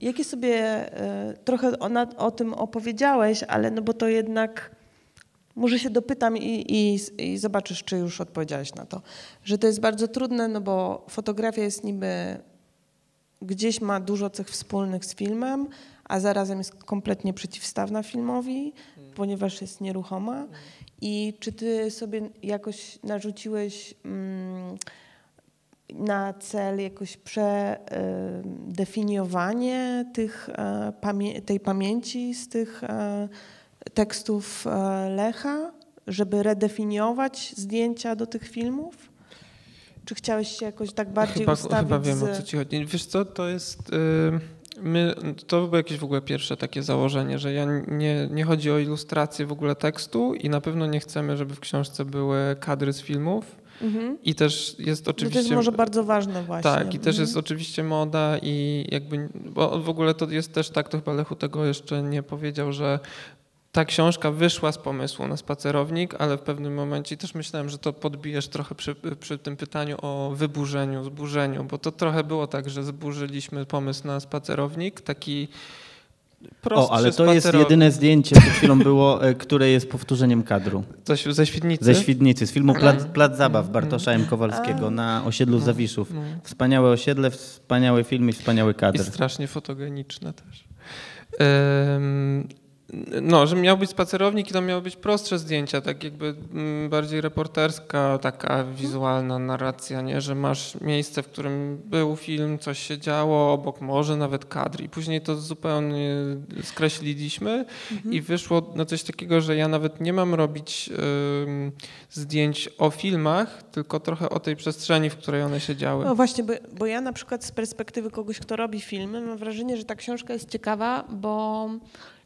Speaker 2: jakie sobie, e, trochę o, o tym opowiedziałeś, ale no bo to jednak, może się dopytam i, i, i zobaczysz, czy już odpowiedziałeś na to, że to jest bardzo trudne, no bo fotografia jest niby, gdzieś ma dużo cech wspólnych z filmem, a zarazem jest kompletnie przeciwstawna filmowi, ponieważ jest nieruchoma. I czy ty sobie jakoś narzuciłeś mm, na cel jakoś przedefiniowanie tych, e, tej pamięci z tych e, tekstów e, Lecha, żeby redefiniować zdjęcia do tych filmów? Czy chciałeś się jakoś tak bardziej
Speaker 4: Chyba,
Speaker 2: ustawić
Speaker 4: chyba wiem
Speaker 2: z...
Speaker 4: o co ci chodzi. Wiesz co, to jest... y, My, to było jakieś w ogóle pierwsze takie założenie, że ja nie, nie chodzi o ilustrację w ogóle tekstu i na pewno nie chcemy, żeby w książce były kadry z filmów.
Speaker 2: Mhm.
Speaker 4: I też jest oczywiście...
Speaker 2: to jest może bardzo ważne właśnie.
Speaker 4: Tak, i też
Speaker 2: Mhm.
Speaker 4: jest oczywiście moda i jakby, bo w ogóle to jest też tak, to chyba Lechu tego jeszcze nie powiedział, że ta książka wyszła z pomysłu na spacerownik, ale w pewnym momencie też myślałem, że to podbijesz trochę przy, przy tym pytaniu o wyburzeniu, zburzeniu, bo to trochę było tak, że zburzyliśmy pomysł na spacerownik, taki
Speaker 3: O, ale to jest jedyne zdjęcie, przed chwilą było, e, które jest powtórzeniem kadru.
Speaker 4: Ze, ze Świdnicy?
Speaker 3: Ze Świdnicy, z filmu Plac, Plac Zabaw Bartosza M. Kowalskiego na osiedlu Zawiszów.
Speaker 4: No.
Speaker 3: Wspaniałe osiedle, wspaniały film i wspaniały
Speaker 4: I
Speaker 3: kadr.
Speaker 4: strasznie fotogeniczne też. No, że miał być spacerownik i to miały być prostsze zdjęcia, tak jakby mm, bardziej reporterska, taka wizualna narracja, nie? że masz miejsce, w którym był film, coś się działo, obok może nawet kadr i później to zupełnie skreśliliśmy i wyszło na coś takiego, że ja nawet nie mam robić ym, zdjęć o filmach, tylko trochę o tej przestrzeni, w której one się działy.
Speaker 2: No właśnie, bo, bo ja na przykład z perspektywy kogoś, kto robi filmy, mam wrażenie, że ta książka jest ciekawa, bo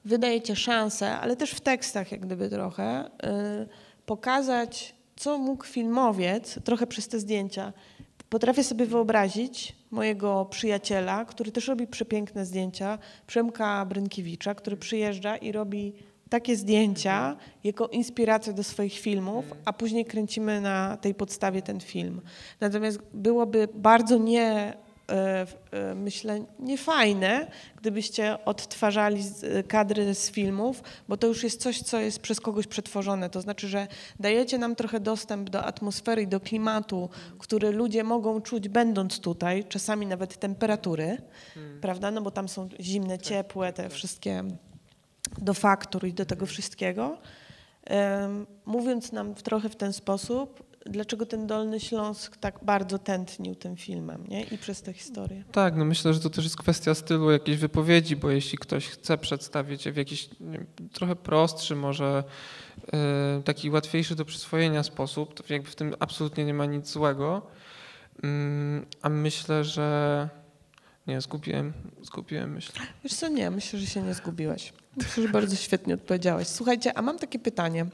Speaker 2: wydaje cię szansę, ale też w tekstach jak gdyby trochę, y, pokazać, co mógł filmowiec, trochę przez te zdjęcia. Potrafię sobie wyobrazić mojego przyjaciela, który też robi przepiękne zdjęcia, Przemka Brynkiewicza, który przyjeżdża i robi takie zdjęcia jako inspirację do swoich filmów, a później kręcimy na tej podstawie ten film. Natomiast byłoby bardzo nie, myślę, niefajne, gdybyście odtwarzali e, kadry z filmów, bo to już jest coś, co jest przez kogoś przetworzone. To znaczy, że dajecie nam trochę dostęp do atmosfery i do klimatu, który ludzie mogą czuć będąc tutaj, czasami nawet temperatury, prawda? No bo tam są zimne, ciepłe, te wszystkie do faktur i do tego wszystkiego. Em, Mówiąc nam trochę w ten sposób, dlaczego ten Dolny Śląsk tak bardzo tętnił tym filmem nie? i przez tę historię.
Speaker 4: Tak, no myślę, że to też jest kwestia stylu jakiejś wypowiedzi, bo jeśli ktoś chce przedstawić je w jakiś wiem, trochę prostszy, może e, taki łatwiejszy do przyswojenia sposób, to jakby w tym absolutnie nie ma nic złego. Mm, a myślę, że nie, zgubiłem, zgubiłem myśl.
Speaker 2: Wiesz co, nie, myślę, że się nie zgubiłeś. Myślę, że bardzo świetnie odpowiedziałeś. Słuchajcie, a mam takie pytanie.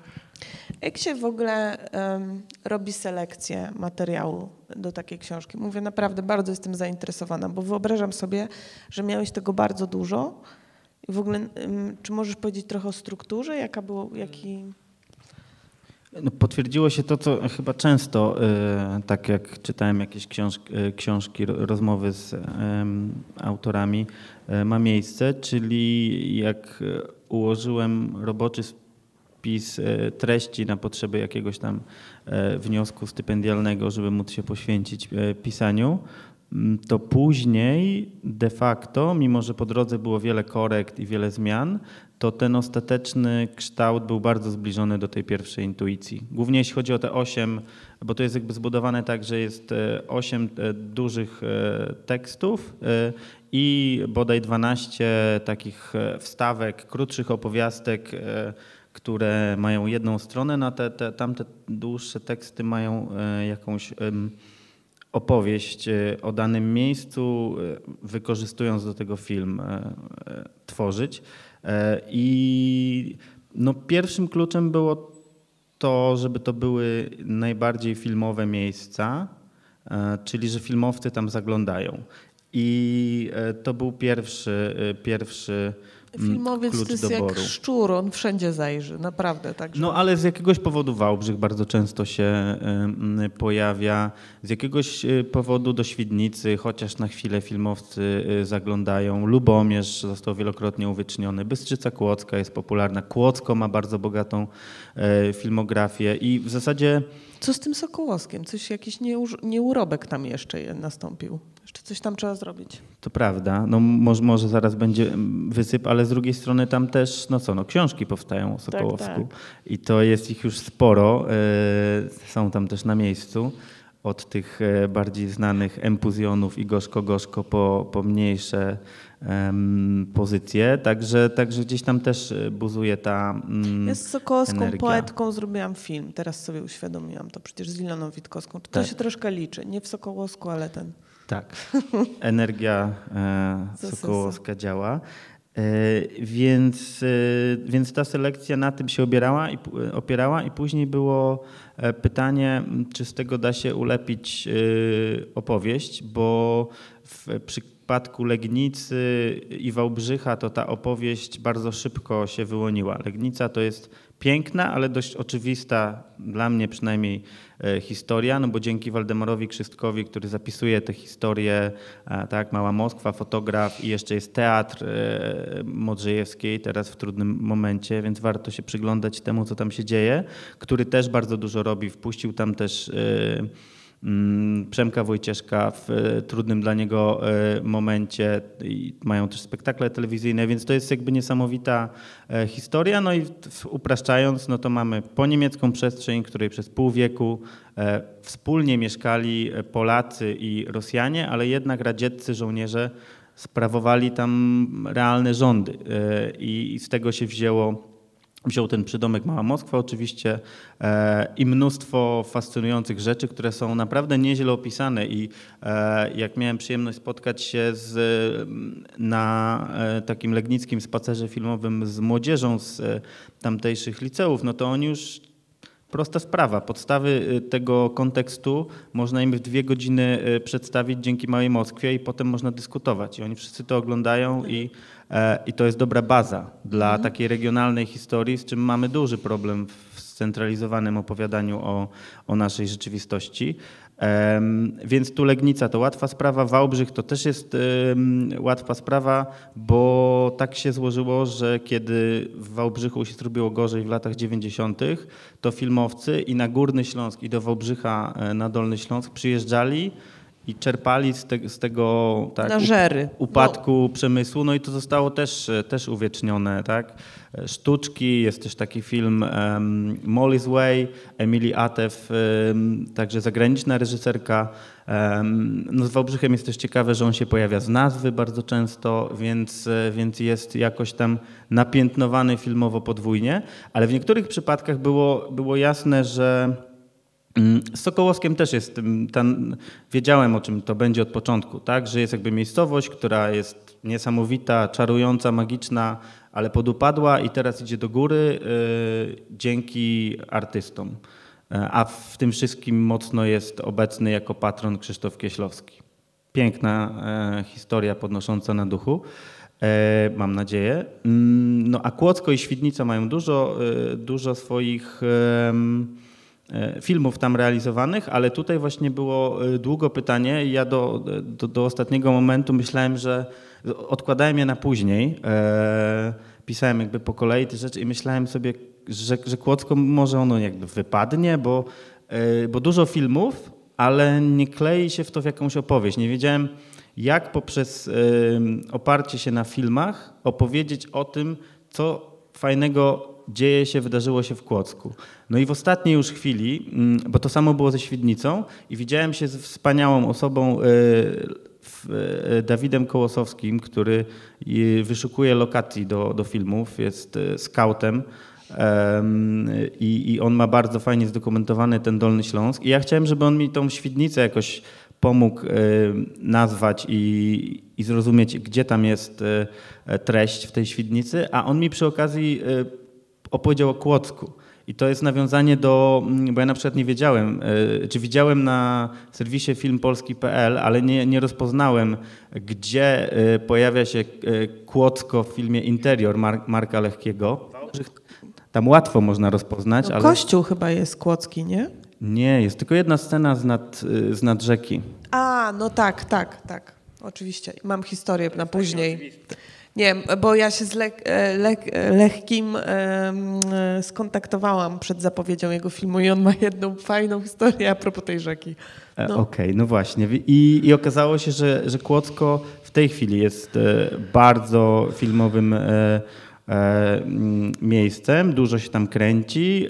Speaker 2: Jak się w ogóle em, robi selekcję materiału do takiej książki? Mówię naprawdę, bardzo jestem zainteresowana, bo wyobrażam sobie, że miałeś tego bardzo dużo. W ogóle, em, czy możesz powiedzieć trochę o strukturze? Jaka było, jaki...
Speaker 3: No, potwierdziło się to, co chyba często, e, tak jak czytałem jakieś książki, e, książki rozmowy z autorami, e, ma miejsce, czyli jak ułożyłem roboczy spis treści na potrzeby jakiegoś tam wniosku stypendialnego, żeby móc się poświęcić pisaniu, to później de facto, mimo że po drodze było wiele korekt i wiele zmian, to ten ostateczny kształt był bardzo zbliżony do tej pierwszej intuicji. Głównie jeśli chodzi o te osiem, bo to jest jakby zbudowane tak, że jest e, osiem e, dużych e, tekstów i bodaj 12 takich wstawek, krótszych opowiastek, które mają jedną stronę, no a te, te, tamte dłuższe teksty mają jakąś opowieść o danym miejscu, wykorzystując do tego film tworzyć. E, I no, pierwszym kluczem było to, żeby to były najbardziej filmowe miejsca, e, czyli że filmowcy tam zaglądają. I e, to był pierwszy, pierwszy
Speaker 2: Filmowiec
Speaker 3: klucz
Speaker 2: to jest
Speaker 3: doboru.
Speaker 2: jak szczur, on wszędzie zajrzy, naprawdę. Tak,
Speaker 3: No ale z jakiegoś powodu Wałbrzych bardzo często się pojawia, z jakiegoś y, powodu do Świdnicy, chociaż na chwilę filmowcy y, zaglądają. Lubomierz został wielokrotnie uwieczniony, Bystrzyca Kłodzka jest popularna, Kłodzko ma bardzo bogatą e, filmografię i w zasadzie...
Speaker 2: Co z tym Sokołowskiem? Coś, jakiś nieurobek tam jeszcze nastąpił. Jeszcze coś tam trzeba zrobić.
Speaker 3: To prawda. No może, może zaraz będzie wysyp, ale z drugiej strony tam też, no co, no książki powstają o tak, Sokołowsku. Tak, tak. I to jest ich już sporo. E, są tam też na miejscu. Od tych e, bardziej znanych empuzjonów i gorzko-gorzko po, po mniejsze um, pozycje. Także, także gdzieś tam też e, buzuje ta um,
Speaker 2: Ja z Sokołowską energia. poetką zrobiłam film. Teraz sobie uświadomiłam to przecież z Iloną Witkowską. To tak. się troszkę liczy. Nie w Sokołowsku, ale ten...
Speaker 3: Tak, energia e, Sokołowska działa. E, więc, e, więc ta selekcja na tym się opierała i, opierała i później było e, pytanie, czy z tego da się ulepić e, opowieść, bo w przypadku Legnicy i Wałbrzycha to ta opowieść bardzo szybko się wyłoniła. Legnica to jest piękna, ale dość oczywista, dla mnie przynajmniej, e, historia, no bo dzięki Waldemarowi Krzystkowi, który zapisuje te historie, e, tak, Mała Moskwa, fotograf i jeszcze jest teatr e, Modrzejewskiej teraz w trudnym momencie, więc warto się przyglądać temu, co tam się dzieje, który też bardzo dużo robi, wpuścił tam też Mm, Przemka Wojcieszka w e, trudnym dla niego e, momencie mają też spektakle telewizyjne, więc to jest jakby niesamowita e, historia. No i upraszczając, no to mamy po niemiecką przestrzeń, której przez pół wieku wspólnie mieszkali Polacy i Rosjanie, ale jednak radzieccy żołnierze sprawowali tam realne rządy i z tego się wzięło wziął ten przydomek Mała Moskwa oczywiście e, i mnóstwo fascynujących rzeczy, które są naprawdę nieźle opisane i e, jak miałem przyjemność spotkać się z, na e, takim legnickim spacerze filmowym z młodzieżą z e, tamtejszych liceów, no to oni już Prosta sprawa. Podstawy y, tego kontekstu można im w dwie godziny y, przedstawić dzięki Małej Moskwie i potem można dyskutować. I oni wszyscy to oglądają i, i to jest dobra baza dla mhm. takiej regionalnej historii, z czym mamy duży problem w scentralizowanym opowiadaniu o, o naszej rzeczywistości. Więc tu Legnica to łatwa sprawa, Wałbrzych to też jest łatwa sprawa, bo tak się złożyło, że kiedy w Wałbrzychu się zrobiło gorzej w latach 90., to filmowcy i na Górny Śląsk i do Wałbrzycha e, na Dolny Śląsk przyjeżdżali i czerpali z, te, z tego tak, upadku no. przemysłu, no i to zostało też, też uwiecznione. Tak? Sztuczki, jest też taki film um, Molly's Way, Emily Atew, um, także zagraniczna reżyserka. Um, no z Wałbrzychem jest też ciekawe, że on się pojawia z nazwy bardzo często, więc, więc jest jakoś tam napiętnowany filmowo podwójnie, ale w niektórych przypadkach było, było jasne, że z Sokołowskiem też jest, ten, wiedziałem o czym to będzie od początku, tak? że jest jakby miejscowość, która jest niesamowita, czarująca, magiczna, ale podupadła i teraz idzie do góry y, dzięki artystom. E, a w tym wszystkim mocno jest obecny jako patron Krzysztof Kieślowski. Piękna e, historia podnosząca na duchu. Mam nadzieję. Mm, No a Kłodzko i Świdnica mają dużo, dużo swoich filmów tam realizowanych, ale tutaj właśnie było e, długo pytanie i ja do, do, do ostatniego momentu myślałem, że odkładałem je na później. E, pisałem jakby po kolei te rzeczy i myślałem sobie, że, że Kłodzko może ono jakby wypadnie, bo, e, bo dużo filmów, ale nie klei się w to w jakąś opowieść. Nie wiedziałem, jak poprzez em, oparcie się na filmach opowiedzieć o tym, co fajnego dzieje się, wydarzyło się w Kłodzku. No i w ostatniej już chwili, mm, bo to samo było ze Świdnicą i widziałem się z wspaniałą osobą, e, e, Dawidem Kołosowskim, który wyszukuje lokacji do, do filmów, jest e, scoutem em, i, i on ma bardzo fajnie zdokumentowany ten Dolny Śląsk i ja chciałem, żeby on mi tą Świdnicę jakoś pomógł nazwać i, i zrozumieć, gdzie tam jest treść w tej Świdnicy, a on mi przy okazji opowiedział o Kłodzku. I to jest nawiązanie do, mm, bo ja na przykład nie wiedziałem, e, czy widziałem na serwisie filmpolski.pl, ale nie, nie rozpoznałem, gdzie e, pojawia się e, Kłodzko w filmie Interior Mar- Marka Lechkiego. Tam łatwo można rozpoznać,
Speaker 2: No,
Speaker 3: ale
Speaker 2: Kościół chyba jest kłodzki, nie?
Speaker 3: nie, jest tylko jedna scena z nad, z nad rzeki.
Speaker 2: A, no tak, tak, tak. Oczywiście. Mam historię na później. Nie, bo ja się z Lech, e, Lech, e, Lechkim e, skontaktowałam przed zapowiedzią jego filmu i on ma jedną fajną historię a propos tej rzeki.
Speaker 3: E,
Speaker 2: No.
Speaker 3: Okej, no właśnie. I, I okazało się, że, że Kłodzko w tej chwili jest bardzo filmowym miejscem. Dużo się tam kręci.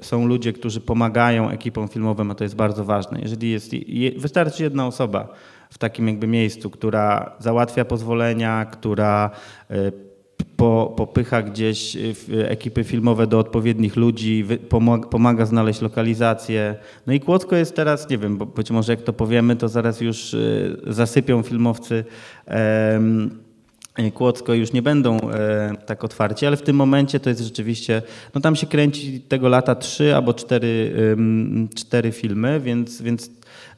Speaker 3: Są ludzie, którzy pomagają ekipom filmowym, a to jest bardzo ważne. Jeżeli jest, je, wystarczy jedna osoba w takim jakby miejscu, która załatwia pozwolenia, która e, po, popycha gdzieś w- ekipy filmowe do odpowiednich ludzi, pomaga, pomaga znaleźć lokalizację. No i Kłodzko jest teraz, nie wiem, bo być może jak to powiemy, to zaraz już y, zasypią filmowcy Kłodzko już nie będą e, tak otwarci, ale w tym momencie to jest rzeczywiście, no tam się kręci tego lata trzy albo cztery, cztery filmy, więc, więc,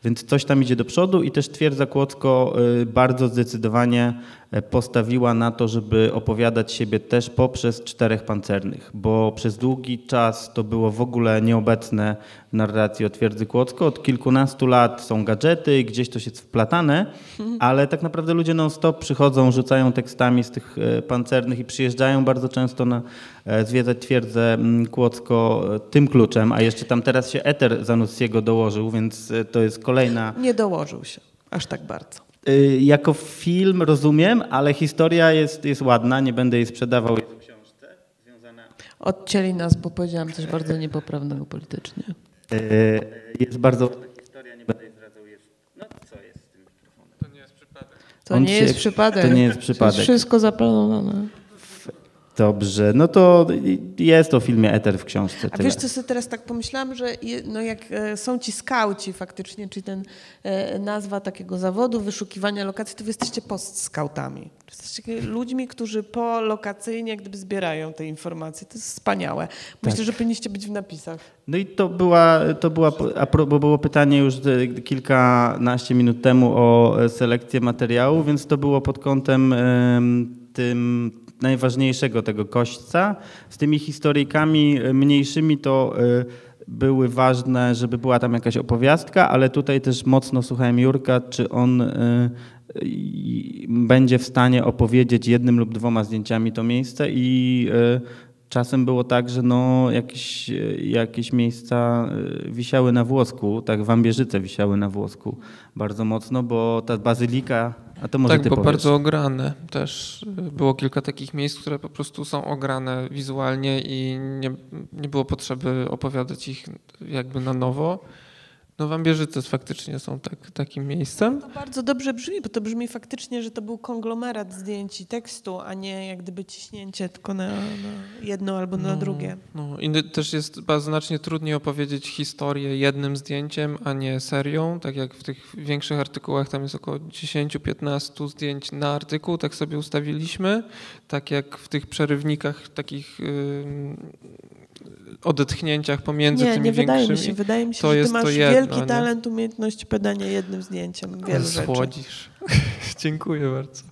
Speaker 3: więc coś tam idzie do przodu i też Twierdza Kłodzko y, bardzo zdecydowanie postawiła na to, żeby opowiadać siebie też poprzez czterech pancernych, bo przez długi czas to było w ogóle nieobecne w narracji o Twierdzy Kłodzko. Od kilkunastu lat są gadżety, gdzieś to jest wplatane, ale tak naprawdę ludzie non-stop przychodzą, rzucają tekstami z tych e, pancernych i przyjeżdżają bardzo często na e, zwiedzać Twierdzę mm, Kłodzko e, tym kluczem, a jeszcze tam teraz się Eter Zanussiego dołożył, więc e, to jest kolejna
Speaker 2: Nie dołożył się aż tak bardzo.
Speaker 3: Y, Jako film rozumiem, ale historia jest, jest ładna, nie będę jej sprzedawał. Jest w książce związana.
Speaker 2: Odcięli nas, bo powiedziałam coś bardzo niepoprawnego politycznie.
Speaker 3: Y, Jest bardzo ładna historia, nie będę jej zdradzał. Jest, no co jest z tym mikrofonem?
Speaker 4: To nie jest przypadek.
Speaker 2: To nie
Speaker 3: się-
Speaker 2: jest przypadek.
Speaker 3: to nie jest przypadek.
Speaker 2: jest wszystko zaplanowane.
Speaker 3: Dobrze, no to jest o filmie Eter w książce.
Speaker 2: A
Speaker 3: tyle.
Speaker 2: wiesz, co sobie teraz tak pomyślałam, że je, no jak e, są ci skauci faktycznie, czyli ten e, nazwa takiego zawodu, wyszukiwania lokacji, to wy jesteście post-skautami. Jesteście ludźmi, którzy polokacyjnie gdyby zbierają te informacje. To jest wspaniałe. Myślę,
Speaker 3: Tak.
Speaker 2: że powinniście być w napisach.
Speaker 3: No i to była, to była bo było pytanie już e, kilkanaście minut temu o e, selekcję materiału, więc to było pod kątem em, tym najważniejszego tego kośćca. Z tymi historyjkami e, mniejszymi to e, były ważne, żeby była tam jakaś opowiastka, ale tutaj też mocno słuchałem Jurka, czy on e, będzie w stanie opowiedzieć jednym lub dwoma zdjęciami to miejsce i czasem było tak, że no jakieś, e, jakieś miejsca e, wisiały na włosku, tak Wambierzyce wisiały na włosku bardzo mocno, bo ta bazylika, a to może
Speaker 4: tak, bo
Speaker 3: powiesz.
Speaker 4: bardzo ograne też. y, Było kilka takich miejsc, które po prostu są ograne wizualnie i nie, nie było potrzeby opowiadać ich jakby na nowo. No Wambierzyce faktycznie są tak, takim miejscem.
Speaker 2: To bardzo dobrze brzmi, bo to brzmi faktycznie, że to był konglomerat zdjęć i tekstu, a nie jak gdyby ciśnięcie tylko na, na jedno albo na drugie.
Speaker 4: No, i też jest znacznie trudniej opowiedzieć historię jednym zdjęciem, a nie serią. Tak jak w tych większych artykułach tam jest około 10-15 zdjęć na artykuł, tak sobie ustawiliśmy. Tak jak w tych przerywnikach, takich ym, odetchnięciach pomiędzy
Speaker 2: Nie,
Speaker 4: tymi
Speaker 2: nie wydaje mi
Speaker 4: większymi.
Speaker 2: się. Wydaje mi się,
Speaker 4: to
Speaker 2: że ty
Speaker 4: jest to
Speaker 2: masz
Speaker 4: jedno,
Speaker 2: wielki
Speaker 4: nie?
Speaker 2: talent, umiejętności podania jednym zdjęciem wielu.
Speaker 4: Słodzisz. Dziękuję bardzo.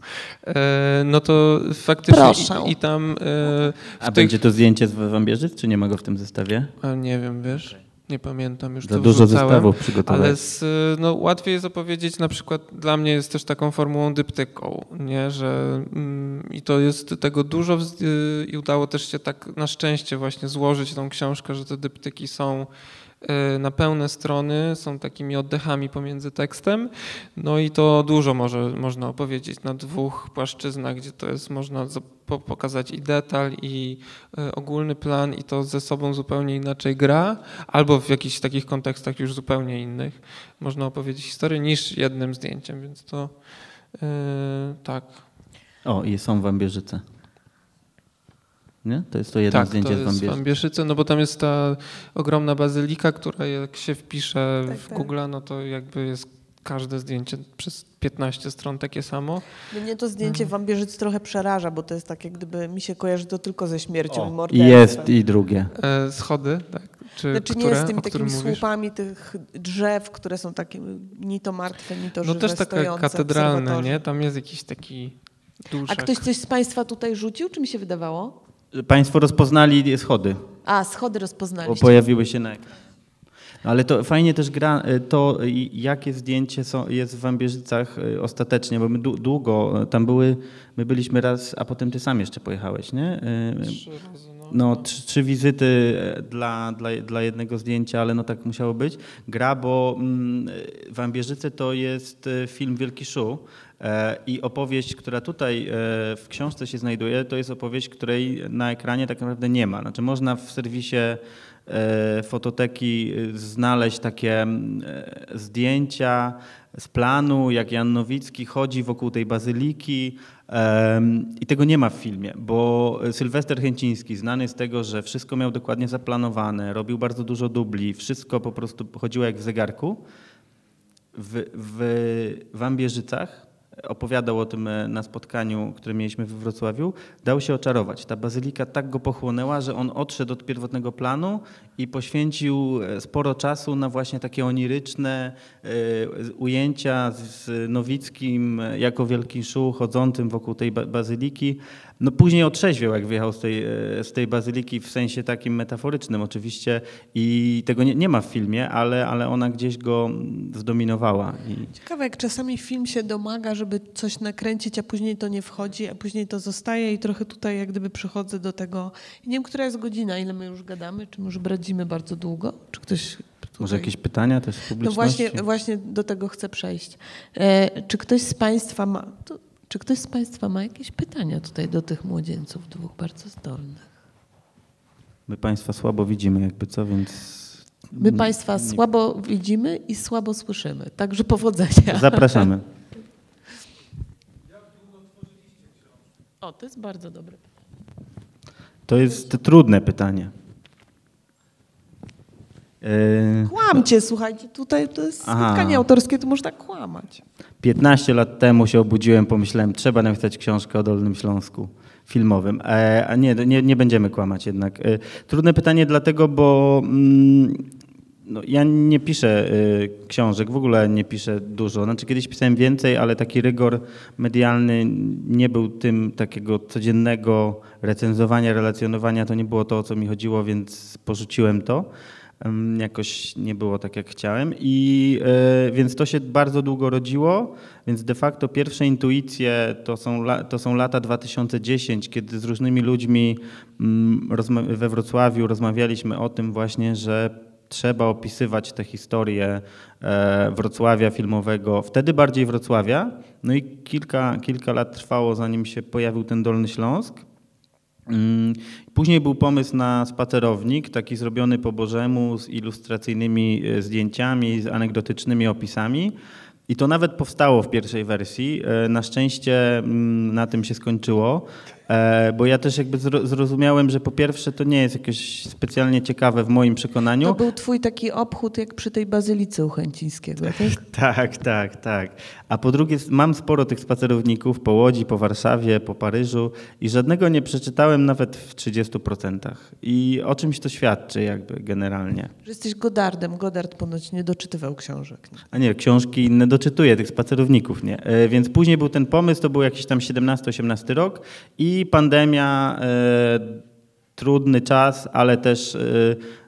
Speaker 4: E, no to faktycznie
Speaker 2: Proszę.
Speaker 4: i, i tam e,
Speaker 3: A
Speaker 4: tych,
Speaker 3: będzie to zdjęcie z Wambierzyc, czy nie ma go w tym zestawie?
Speaker 4: a nie wiem, wiesz, nie pamiętam już
Speaker 3: Za
Speaker 4: to
Speaker 3: dużo
Speaker 4: wrzucałem.
Speaker 3: zestawów.
Speaker 4: Ale z, no, łatwiej jest opowiedzieć, na przykład dla mnie jest też taką formułą dyptyką, nie? że mm, i to jest tego dużo y, i udało też się tak na szczęście właśnie złożyć tą książkę, że te dyptyki są na pełne strony, są takimi oddechami pomiędzy tekstem, no i to dużo może, można opowiedzieć na dwóch płaszczyznach, gdzie to jest, można za- po- pokazać i detal, i y, ogólny plan, i to ze sobą zupełnie inaczej gra, albo w jakichś takich kontekstach już zupełnie innych można opowiedzieć historię niż jednym zdjęciem, więc to yy, tak.
Speaker 3: O, i są Wambierzyce. Nie? To jest to jedno
Speaker 4: tak,
Speaker 3: zdjęcie
Speaker 4: to jest
Speaker 3: Wambierzyc.
Speaker 4: Wambierzyce, no bo tam jest ta ogromna bazylika, która jak się wpisze
Speaker 2: Tak,
Speaker 4: w
Speaker 2: tak.
Speaker 4: Google, no to jakby jest każde zdjęcie przez 15 stron takie samo.
Speaker 2: Mnie to zdjęcie Wambierzyc trochę przeraża, bo to jest tak, jak gdyby mi się kojarzy to tylko ze śmiercią i
Speaker 3: I
Speaker 2: morderstwem.
Speaker 3: jest i drugie.
Speaker 4: E, schody, tak? Czy
Speaker 2: Znaczy
Speaker 4: które,
Speaker 2: nie z tymi
Speaker 4: o
Speaker 2: takimi
Speaker 4: mówisz?
Speaker 2: słupami tych drzew, które są takie ni to martwe, ni to
Speaker 4: No
Speaker 2: żywe,
Speaker 4: też taka
Speaker 2: stojące,
Speaker 4: katedralne, nie? Tam jest jakiś taki
Speaker 2: A
Speaker 4: duszek.
Speaker 2: ktoś coś z Państwa tutaj rzucił, czy mi się wydawało?
Speaker 3: Państwo rozpoznali schody,
Speaker 2: A, schody
Speaker 3: bo
Speaker 2: rozpoznaliście.
Speaker 3: pojawiły się na ekranie. No, Ale to fajnie też gra y, to, jakie zdjęcie są, jest w Wambierzycach y, ostatecznie, bo my dłu- długo y, tam były, my byliśmy raz, a potem ty sam jeszcze pojechałeś, nie?
Speaker 4: Trzy razy, no.
Speaker 3: No, trzy, trzy wizyty e, dla, dla, dla jednego zdjęcia, ale no tak musiało być. Gra, bo mm, e, Wambierzyce to jest e, film Wielki Szu e, i opowieść, która tutaj e, w książce się znajduje, to jest opowieść, której na ekranie tak naprawdę nie ma. Znaczy można w serwisie e, fototeki e, znaleźć takie e, zdjęcia z planu, jak Jan Nowicki chodzi wokół tej bazyliki i tego nie ma w filmie, bo Sylwester Chęciński znany z tego, że wszystko miał dokładnie zaplanowane, robił bardzo dużo dubli, wszystko po prostu chodziło jak w zegarku. W, w Wambierzycach opowiadał o tym e, na spotkaniu, które mieliśmy we Wrocławiu, dał się oczarować. Ta bazylika tak go pochłonęła, że on odszedł od pierwotnego planu i poświęcił e, sporo czasu na właśnie takie oniryczne e, ujęcia z Nowickim jako wielki szu chodzącym wokół tej ba- bazyliki. No później otrzeźwiał, jak wyjechał z tej, e, z tej bazyliki w sensie takim metaforycznym oczywiście i tego nie, nie ma w filmie, ale, ale ona gdzieś go zdominowała. I
Speaker 2: Ciekawe, jak czasami film się domaga, żeby coś nakręcić, a później to nie wchodzi, a później to zostaje i trochę tutaj jak gdyby przychodzę do tego. Nie wiem, która jest godzina, ile my już gadamy, czy może bradzimy bardzo długo? Czy ktoś tutaj...
Speaker 3: może jakieś pytania też z
Speaker 2: No
Speaker 3: publiczności?
Speaker 2: właśnie, właśnie do tego chcę przejść. E, czy ktoś z Państwa ma... To, czy ktoś z Państwa ma jakieś pytania tutaj do tych młodzieńców, dwóch bardzo zdolnych?
Speaker 3: My Państwa słabo widzimy jakby co, więc...
Speaker 2: My Państwa
Speaker 3: nie-
Speaker 2: słabo widzimy i słabo słyszymy, także powodzenia.
Speaker 3: Zapraszamy.
Speaker 2: O, to jest bardzo dobre.
Speaker 3: To jest trudne pytanie. Yy,
Speaker 2: Kłamcie, słuchajcie, tutaj to jest
Speaker 3: Aha.
Speaker 2: spotkanie autorskie, to można kłamać.
Speaker 3: 15 lat temu się obudziłem, pomyślałem, trzeba napisać książkę o Dolnym Śląsku filmowym. E, a nie, nie, nie będziemy kłamać jednak. E, trudne pytanie dlatego, bo mm, no, ja nie piszę y, książek, w ogóle nie piszę dużo. Znaczy kiedyś pisałem więcej, ale taki rygor medialny nie był tym takiego codziennego recenzowania, relacjonowania. To nie było to, o co mi chodziło, więc porzuciłem to. Jakoś nie było tak, jak chciałem. I e, więc to się bardzo długo rodziło, więc de facto pierwsze intuicje to są, to są lata 2010, kiedy z różnymi ludźmi mm, we Wrocławiu rozmawialiśmy o tym właśnie, że trzeba opisywać tę historię e, Wrocławia filmowego, wtedy bardziej Wrocławia. No i kilka, kilka lat trwało, zanim się pojawił ten Dolny Śląsk. Mm, Później był pomysł na spacerownik, taki zrobiony po Bożemu z ilustracyjnymi e, zdjęciami, z anegdotycznymi opisami. I to nawet powstało w pierwszej wersji. E, Na szczęście mm, na tym się skończyło. E, bo ja też jakby zro, zrozumiałem, że po pierwsze to nie jest jakieś specjalnie ciekawe w moim przekonaniu.
Speaker 2: To był twój taki obchód jak przy tej bazylice u Chęcińskiego, tak?
Speaker 3: Tak, tak, tak. A po drugie, mam sporo tych spacerowników po Łodzi, po Warszawie, po Paryżu i żadnego nie przeczytałem nawet w 30%. I o czymś to świadczy jakby generalnie.
Speaker 2: Że jesteś Godardem. Godard ponoć nie doczytywał książek.
Speaker 3: A nie, książki inne doczytuję, tych spacerowników nie. E, Więc później był ten pomysł, to był jakiś tam 17-18 rok i pandemia, e, trudny czas, ale też e,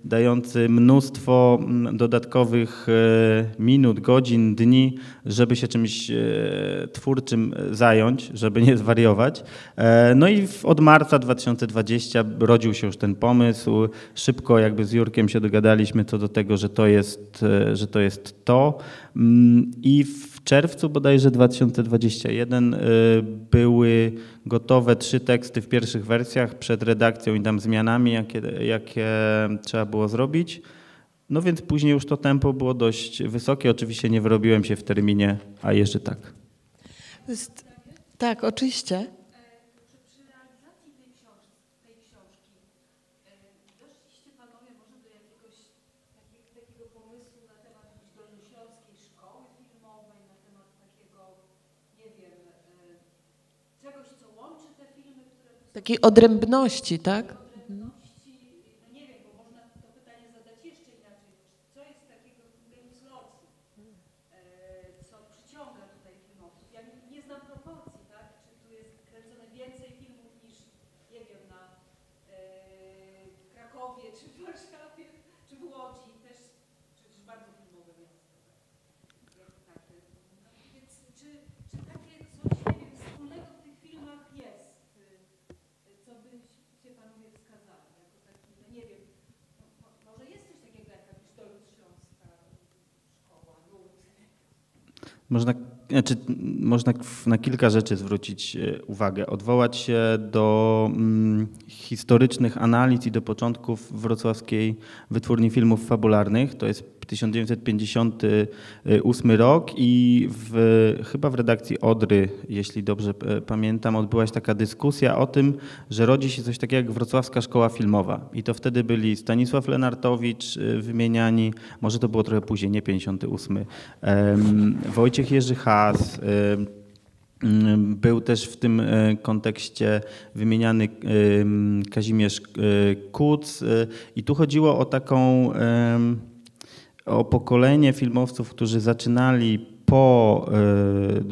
Speaker 3: dający mnóstwo dodatkowych e, minut, godzin, dni, żeby się czymś e, twórczym zająć, żeby nie zwariować. E, No i od marca 2020 rodził się już ten pomysł. Szybko jakby z Jurkiem się dogadaliśmy co do tego, że to jest, e, że to, jest to. Mm, I w czerwcu bodajże 2021 y, były gotowe trzy teksty w pierwszych wersjach przed redakcją i tam zmianami, jakie, jakie trzeba było zrobić. No więc później już to tempo było dość wysokie. Oczywiście nie wyrobiłem się w terminie, a jeszcze tak.
Speaker 2: Jest... Tak, oczywiście. Takiej odrębności, tak?
Speaker 3: Można, znaczy, można na kilka rzeczy zwrócić e, uwagę. Odwołać się do mm, historycznych analiz i do początków wrocławskiej wytwórni filmów fabularnych. To jest 1958 rok i w, chyba w redakcji Odry, jeśli dobrze e, pamiętam, odbyła się taka dyskusja o tym, że rodzi się coś takiego jak Wrocławska Szkoła Filmowa. I to wtedy byli Stanisław Lenartowicz e, wymieniani, może to było trochę później, nie 58, em, Wojciech Jerzy Haas, Był też w tym e, kontekście wymieniany Kazimierz Kuc i tu chodziło o taką o pokolenie filmowców, którzy zaczynali po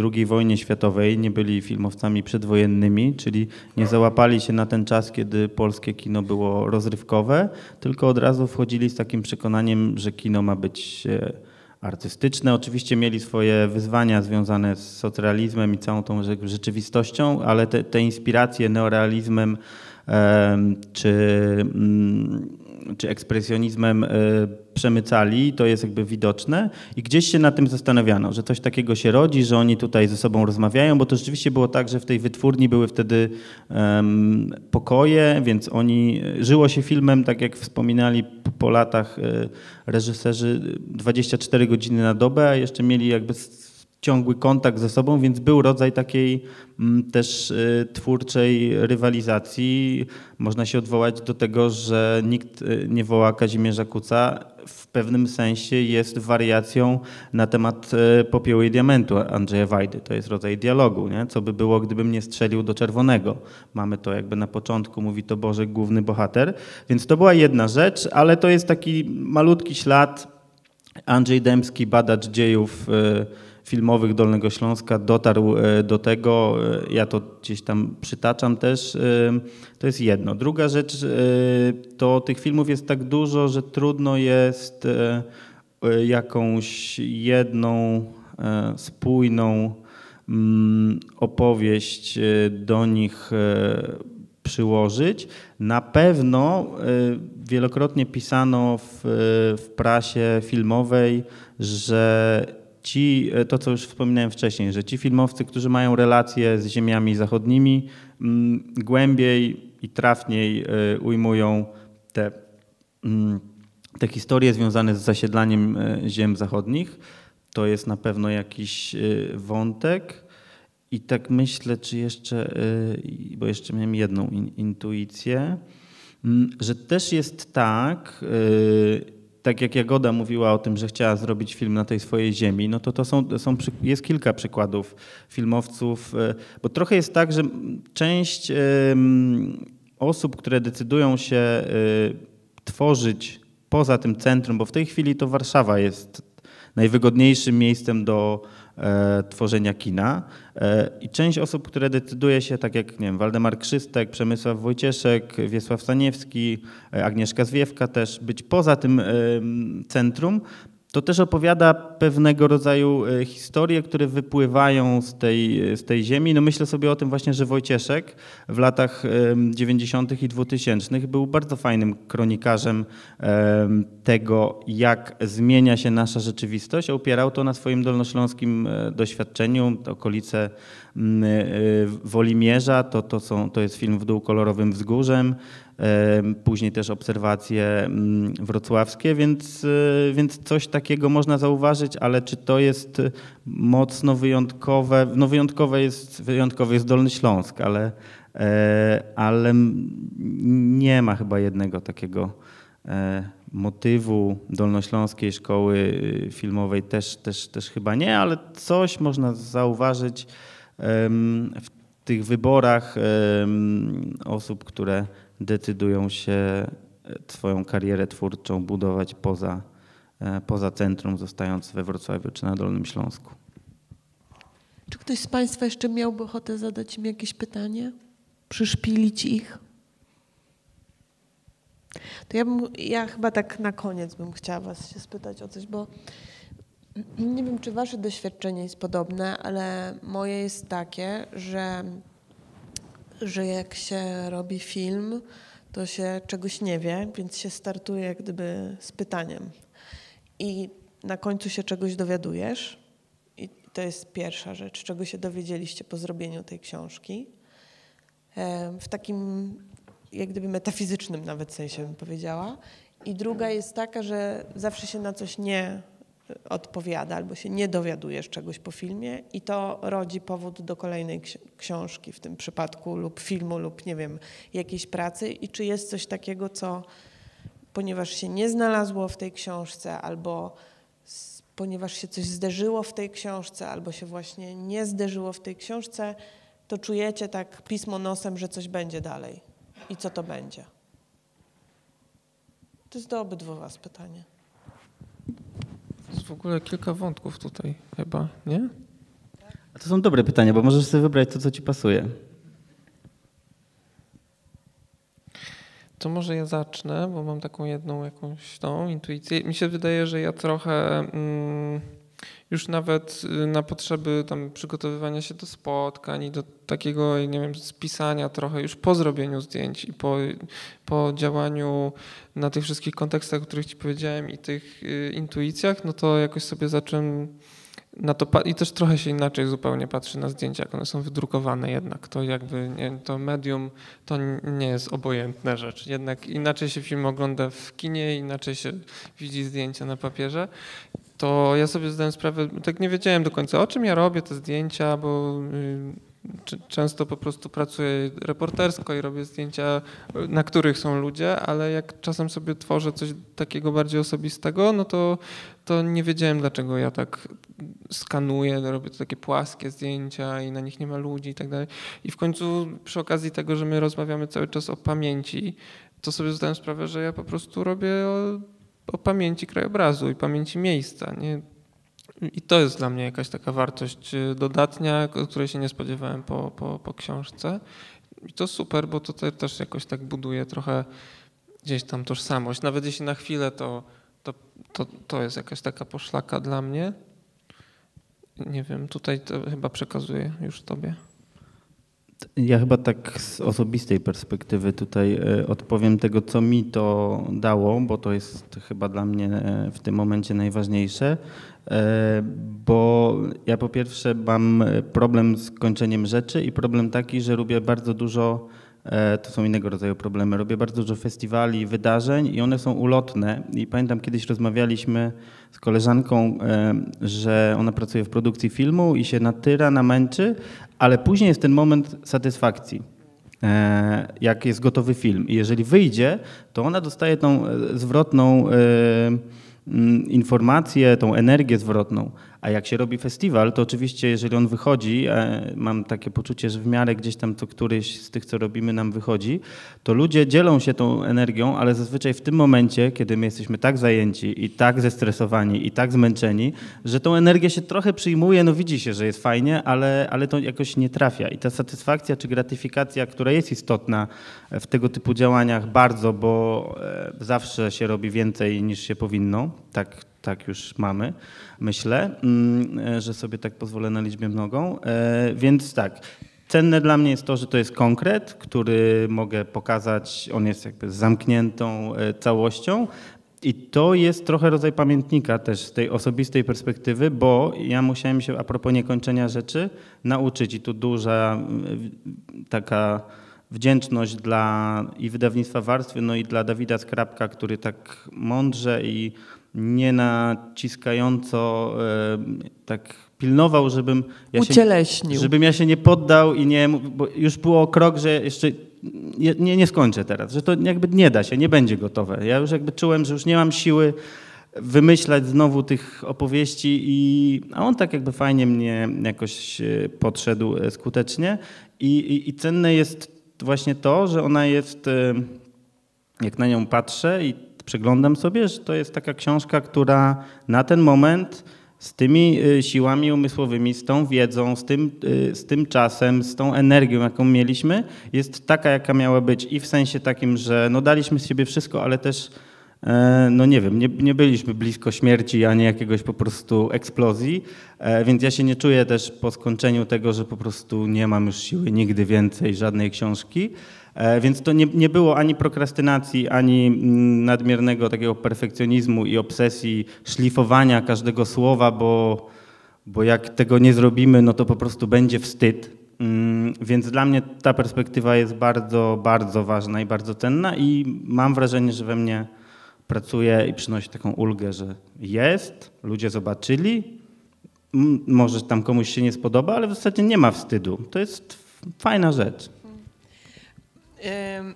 Speaker 3: e, II wojnie światowej, nie byli filmowcami przedwojennymi, czyli nie załapali się na ten czas, kiedy polskie kino było rozrywkowe, tylko od razu wchodzili z takim przekonaniem, że kino ma być e, artystyczne. Oczywiście mieli swoje wyzwania związane z socrealizmem i całą tą rze- rzeczywistością, ale te, te inspiracje neorealizmem em, czy, mm, czy ekspresjonizmem e, przemycali, to jest jakby widoczne. I gdzieś się na tym zastanawiano, że coś takiego się rodzi, że oni tutaj ze sobą rozmawiają, bo to rzeczywiście było tak, że w tej wytwórni były wtedy em, pokoje, więc oni, żyło się filmem, tak jak wspominali po, latach e, reżyserzy, 24 godziny na dobę, a jeszcze mieli jakby ciągły kontakt ze sobą, więc był rodzaj takiej mm, też y, twórczej rywalizacji. Można się odwołać do tego, że nikt y, nie woła Kazimierza Kuca. W pewnym sensie jest wariacją na temat y, popiołu i diamentu Andrzeja Wajdy. To jest rodzaj dialogu, nie? co by było, gdybym nie strzelił do czerwonego. Mamy to jakby na początku, mówi to Bożek, główny bohater. Więc to była jedna rzecz, ale to jest taki malutki ślad Andrzej Dębski, badacz dziejów filmowych Dolnego Śląska, dotarł e, do tego. e, Ja to gdzieś tam przytaczam też. e, To jest jedno. Druga rzecz, to tych filmów jest tak dużo, że trudno jest jakąś jedną spójną mm, opowieść do nich przyłożyć. Na pewno wielokrotnie pisano w, w prasie filmowej, że ci, to co już wspominałem wcześniej, że ci filmowcy, którzy mają relacje z ziemiami zachodnimi, mm, głębiej i trafniej y, ujmują te, mm, te historie związane z zasiedlaniem y, ziem zachodnich. To jest na pewno jakiś wątek. I tak myślę, czy jeszcze, bo jeszcze miałem jedną in, intuicję, mm, że też jest tak, tak jak Jagoda mówiła o tym, że chciała zrobić film na tej swojej ziemi, no to to są, są, jest kilka przykładów filmowców, y, bo trochę jest tak, że część osób, które decydują się tworzyć poza tym centrum, bo w tej chwili to Warszawa jest najwygodniejszym miejscem do e, tworzenia kina. E, I część osób, które decyduje się, tak jak nie wiem, Waldemar Krzystek, Przemysław Wojcieszek, Wiesław Staniewski, e, Agnieszka Zwiewka też, być poza tym e, centrum, to też opowiada pewnego rodzaju e, historie, które wypływają z tej, z tej ziemi. No myślę sobie o tym właśnie, że Wojcieszek w latach 90. i 2000 był bardzo fajnym kronikarzem tego, jak zmienia się nasza rzeczywistość. Opierał to na swoim dolnośląskim e, doświadczeniu, okolice e, Wolimierza, to, to, są, to jest film w dół kolorowym wzgórzem, później też obserwacje mm, wrocławskie, więc, e, więc coś takiego można zauważyć, ale czy to jest mocno wyjątkowe? No wyjątkowe jest, wyjątkowy jest Dolny Śląsk, ale, e, ale nie ma chyba jednego takiego e, motywu dolnośląskiej szkoły filmowej też, też, też chyba nie, ale coś można zauważyć w tych wyborach osób, które decydują się e, swoją karierę twórczą budować poza, e, poza centrum, zostając we Wrocławiu czy na Dolnym Śląsku.
Speaker 2: Czy ktoś z Państwa jeszcze miałby ochotę zadać mi jakieś pytanie? Przyszpilić ich? To ja, bym, ja chyba tak na koniec bym chciała Was się spytać o coś, bo nie wiem, czy Wasze doświadczenie jest podobne, ale moje jest takie, że że jak się robi film, to się czegoś nie wie, więc się startuje jak gdyby z pytaniem. I na końcu się czegoś dowiadujesz. I to jest pierwsza rzecz, czego się dowiedzieliście po zrobieniu tej książki. W takim jak gdyby metafizycznym nawet sensie bym powiedziała. I druga jest taka, że zawsze się na coś nie odpowiada albo się nie dowiadujesz czegoś po filmie i to rodzi powód do kolejnej książki w tym przypadku lub filmu lub nie wiem, jakiejś pracy i czy jest coś takiego, co ponieważ się nie znalazło w tej książce albo ponieważ się coś zderzyło w tej książce albo się właśnie nie zderzyło w tej książce, to czujecie tak pismo nosem, że coś będzie dalej. I co to będzie? To jest do obydwu Was pytanie.
Speaker 4: W ogóle kilka wątków tutaj chyba, nie?
Speaker 3: A to są dobre pytania, bo możesz sobie wybrać to, co ci pasuje.
Speaker 4: To może ja zacznę, bo mam taką jedną jakąś tą intuicję. Mi się wydaje, że ja trochę mm, już nawet y, na potrzeby tam przygotowywania się do spotkań i do takiego, nie wiem, spisania trochę już po zrobieniu zdjęć i po, po działaniu na tych wszystkich kontekstach, o których ci powiedziałem i tych y, intuicjach, no to jakoś sobie zacząłem na to i też trochę się inaczej zupełnie patrzy na zdjęcia, jak one są wydrukowane jednak. To jakby nie, to medium to nie jest obojętna rzecz. Jednak inaczej się film ogląda w kinie, inaczej się widzi zdjęcia na papierze to ja sobie zdałem sprawę, tak nie wiedziałem do końca o czym ja robię te zdjęcia, bo y, często po prostu pracuję reportersko i robię zdjęcia, na których są ludzie, ale jak czasem sobie tworzę coś takiego bardziej osobistego, no to, to nie wiedziałem dlaczego ja tak skanuję, robię takie płaskie zdjęcia i na nich nie ma ludzi i tak dalej. I w końcu przy okazji tego, że my rozmawiamy cały czas o pamięci, to sobie zdałem sprawę, że ja po prostu robię o pamięci krajobrazu i pamięci miejsca. Nie? I to jest dla mnie jakaś taka wartość y, dodatnia, której się nie spodziewałem po, po, po książce. I to super, bo to też jakoś tak buduje trochę gdzieś tam tożsamość. Nawet jeśli na chwilę to, to, to, to jest jakaś taka poszlaka dla mnie. Nie wiem, tutaj to chyba przekazuję już tobie.
Speaker 3: Ja chyba tak z osobistej perspektywy tutaj e, odpowiem tego, co mi to dało, bo to jest chyba dla mnie e, w tym momencie najważniejsze. E, bo ja po pierwsze mam problem z kończeniem rzeczy i problem taki, że lubię bardzo dużo to są innego rodzaju problemy. Robię bardzo dużo festiwali, wydarzeń i one są ulotne. I pamiętam kiedyś rozmawialiśmy z koleżanką, e, że ona pracuje w produkcji filmu i się natyra, namęczy, ale później jest ten moment satysfakcji e, jak jest gotowy film. I jeżeli wyjdzie, to ona dostaje tą e, zwrotną e, informację, tą energię zwrotną. A jak się robi festiwal, to oczywiście, jeżeli on wychodzi, e, mam takie poczucie, że w miarę gdzieś tam co któryś z tych, co robimy, nam wychodzi, to ludzie dzielą się tą energią, ale zazwyczaj w tym momencie, kiedy my jesteśmy tak zajęci i tak zestresowani i tak zmęczeni, że tą energię się trochę przyjmuje, no widzi się, że jest fajnie, ale, ale to jakoś nie trafia. I ta satysfakcja czy gratyfikacja, która jest istotna w tego typu działaniach bardzo, bo e, zawsze się robi więcej niż się powinno, tak, tak już mamy, myślę, mm, e, że sobie tak pozwolę na liczbę mnogą. E, Więc tak, cenne dla mnie jest to, że to jest konkret, który mogę pokazać, on jest jakby zamkniętą e, całością. I to jest trochę rodzaj pamiętnika też z tej osobistej perspektywy, bo ja musiałem się a propos niekończenia rzeczy nauczyć i tu duża taka wdzięczność dla i wydawnictwa Warstwy, no i dla Dawida Skrapka, który tak mądrze i nie naciskająco e, tak pilnował, żebym ja się,
Speaker 2: Ucieleśnił.
Speaker 3: żebym ja się nie poddał i nie, bo już było krok, że jeszcze nie, nie, skończę teraz, że to jakby nie da się, nie będzie gotowe. Ja już jakby czułem, że już nie mam siły wymyślać znowu tych opowieści i a on tak jakby fajnie mnie jakoś e, podszedł e, skutecznie i, i, i cenne jest właśnie to, że ona jest, jak na nią patrzę i przeglądam sobie, że to jest taka książka, która na ten moment z tymi y, siłami umysłowymi, z tą wiedzą, z tym, y, z tym czasem, z tą energią, jaką mieliśmy, jest taka, jaka miała być i w sensie takim, że no daliśmy z siebie wszystko, ale też e, no nie wiem, nie, nie byliśmy blisko śmierci, ani jakiegoś po prostu eksplozji, e, więc ja się nie czuję też po skończeniu tego, że po prostu nie mam już siły nigdy więcej żadnej książki. E, Więc to nie, nie było ani prokrastynacji, ani mm, nadmiernego takiego perfekcjonizmu i obsesji szlifowania każdego słowa, bo, bo jak tego nie zrobimy, no to po prostu będzie wstyd. Mm, Więc dla mnie ta perspektywa jest bardzo, bardzo ważna i bardzo cenna i mam wrażenie, że we mnie pracuje i przynosi taką ulgę, że jest, ludzie zobaczyli, może tam komuś się nie spodoba, ale w zasadzie nie ma wstydu. To jest fajna rzecz.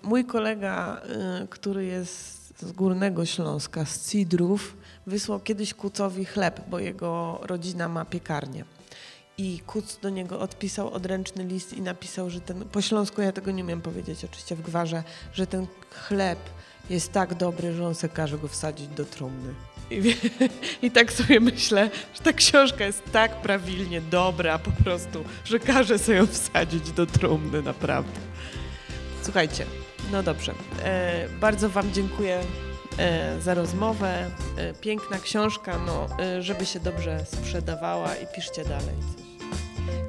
Speaker 2: Mój kolega, y, który jest z Górnego Śląska, z Cidrów, wysłał kiedyś Kucowi chleb, bo jego rodzina ma piekarnię. I Kuc do niego odpisał odręczny list i napisał, że ten, po śląsku ja tego nie umiem powiedzieć, oczywiście w gwarze, że ten chleb jest tak dobry, że on se każe go wsadzić do trumny. I, I tak sobie myślę, że ta książka jest tak prawilnie dobra po prostu, że każe sobie ją wsadzić do trumny, naprawdę. Słuchajcie, no dobrze. E, bardzo Wam dziękuję e, za rozmowę. E, piękna książka, no, e, żeby się dobrze sprzedawała i piszcie dalej.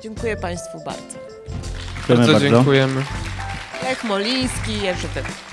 Speaker 2: Dziękuję Państwu bardzo.
Speaker 3: Dziękujemy
Speaker 4: Bardzo dziękujemy.
Speaker 2: Lech Moliński, Jerzy Wydra.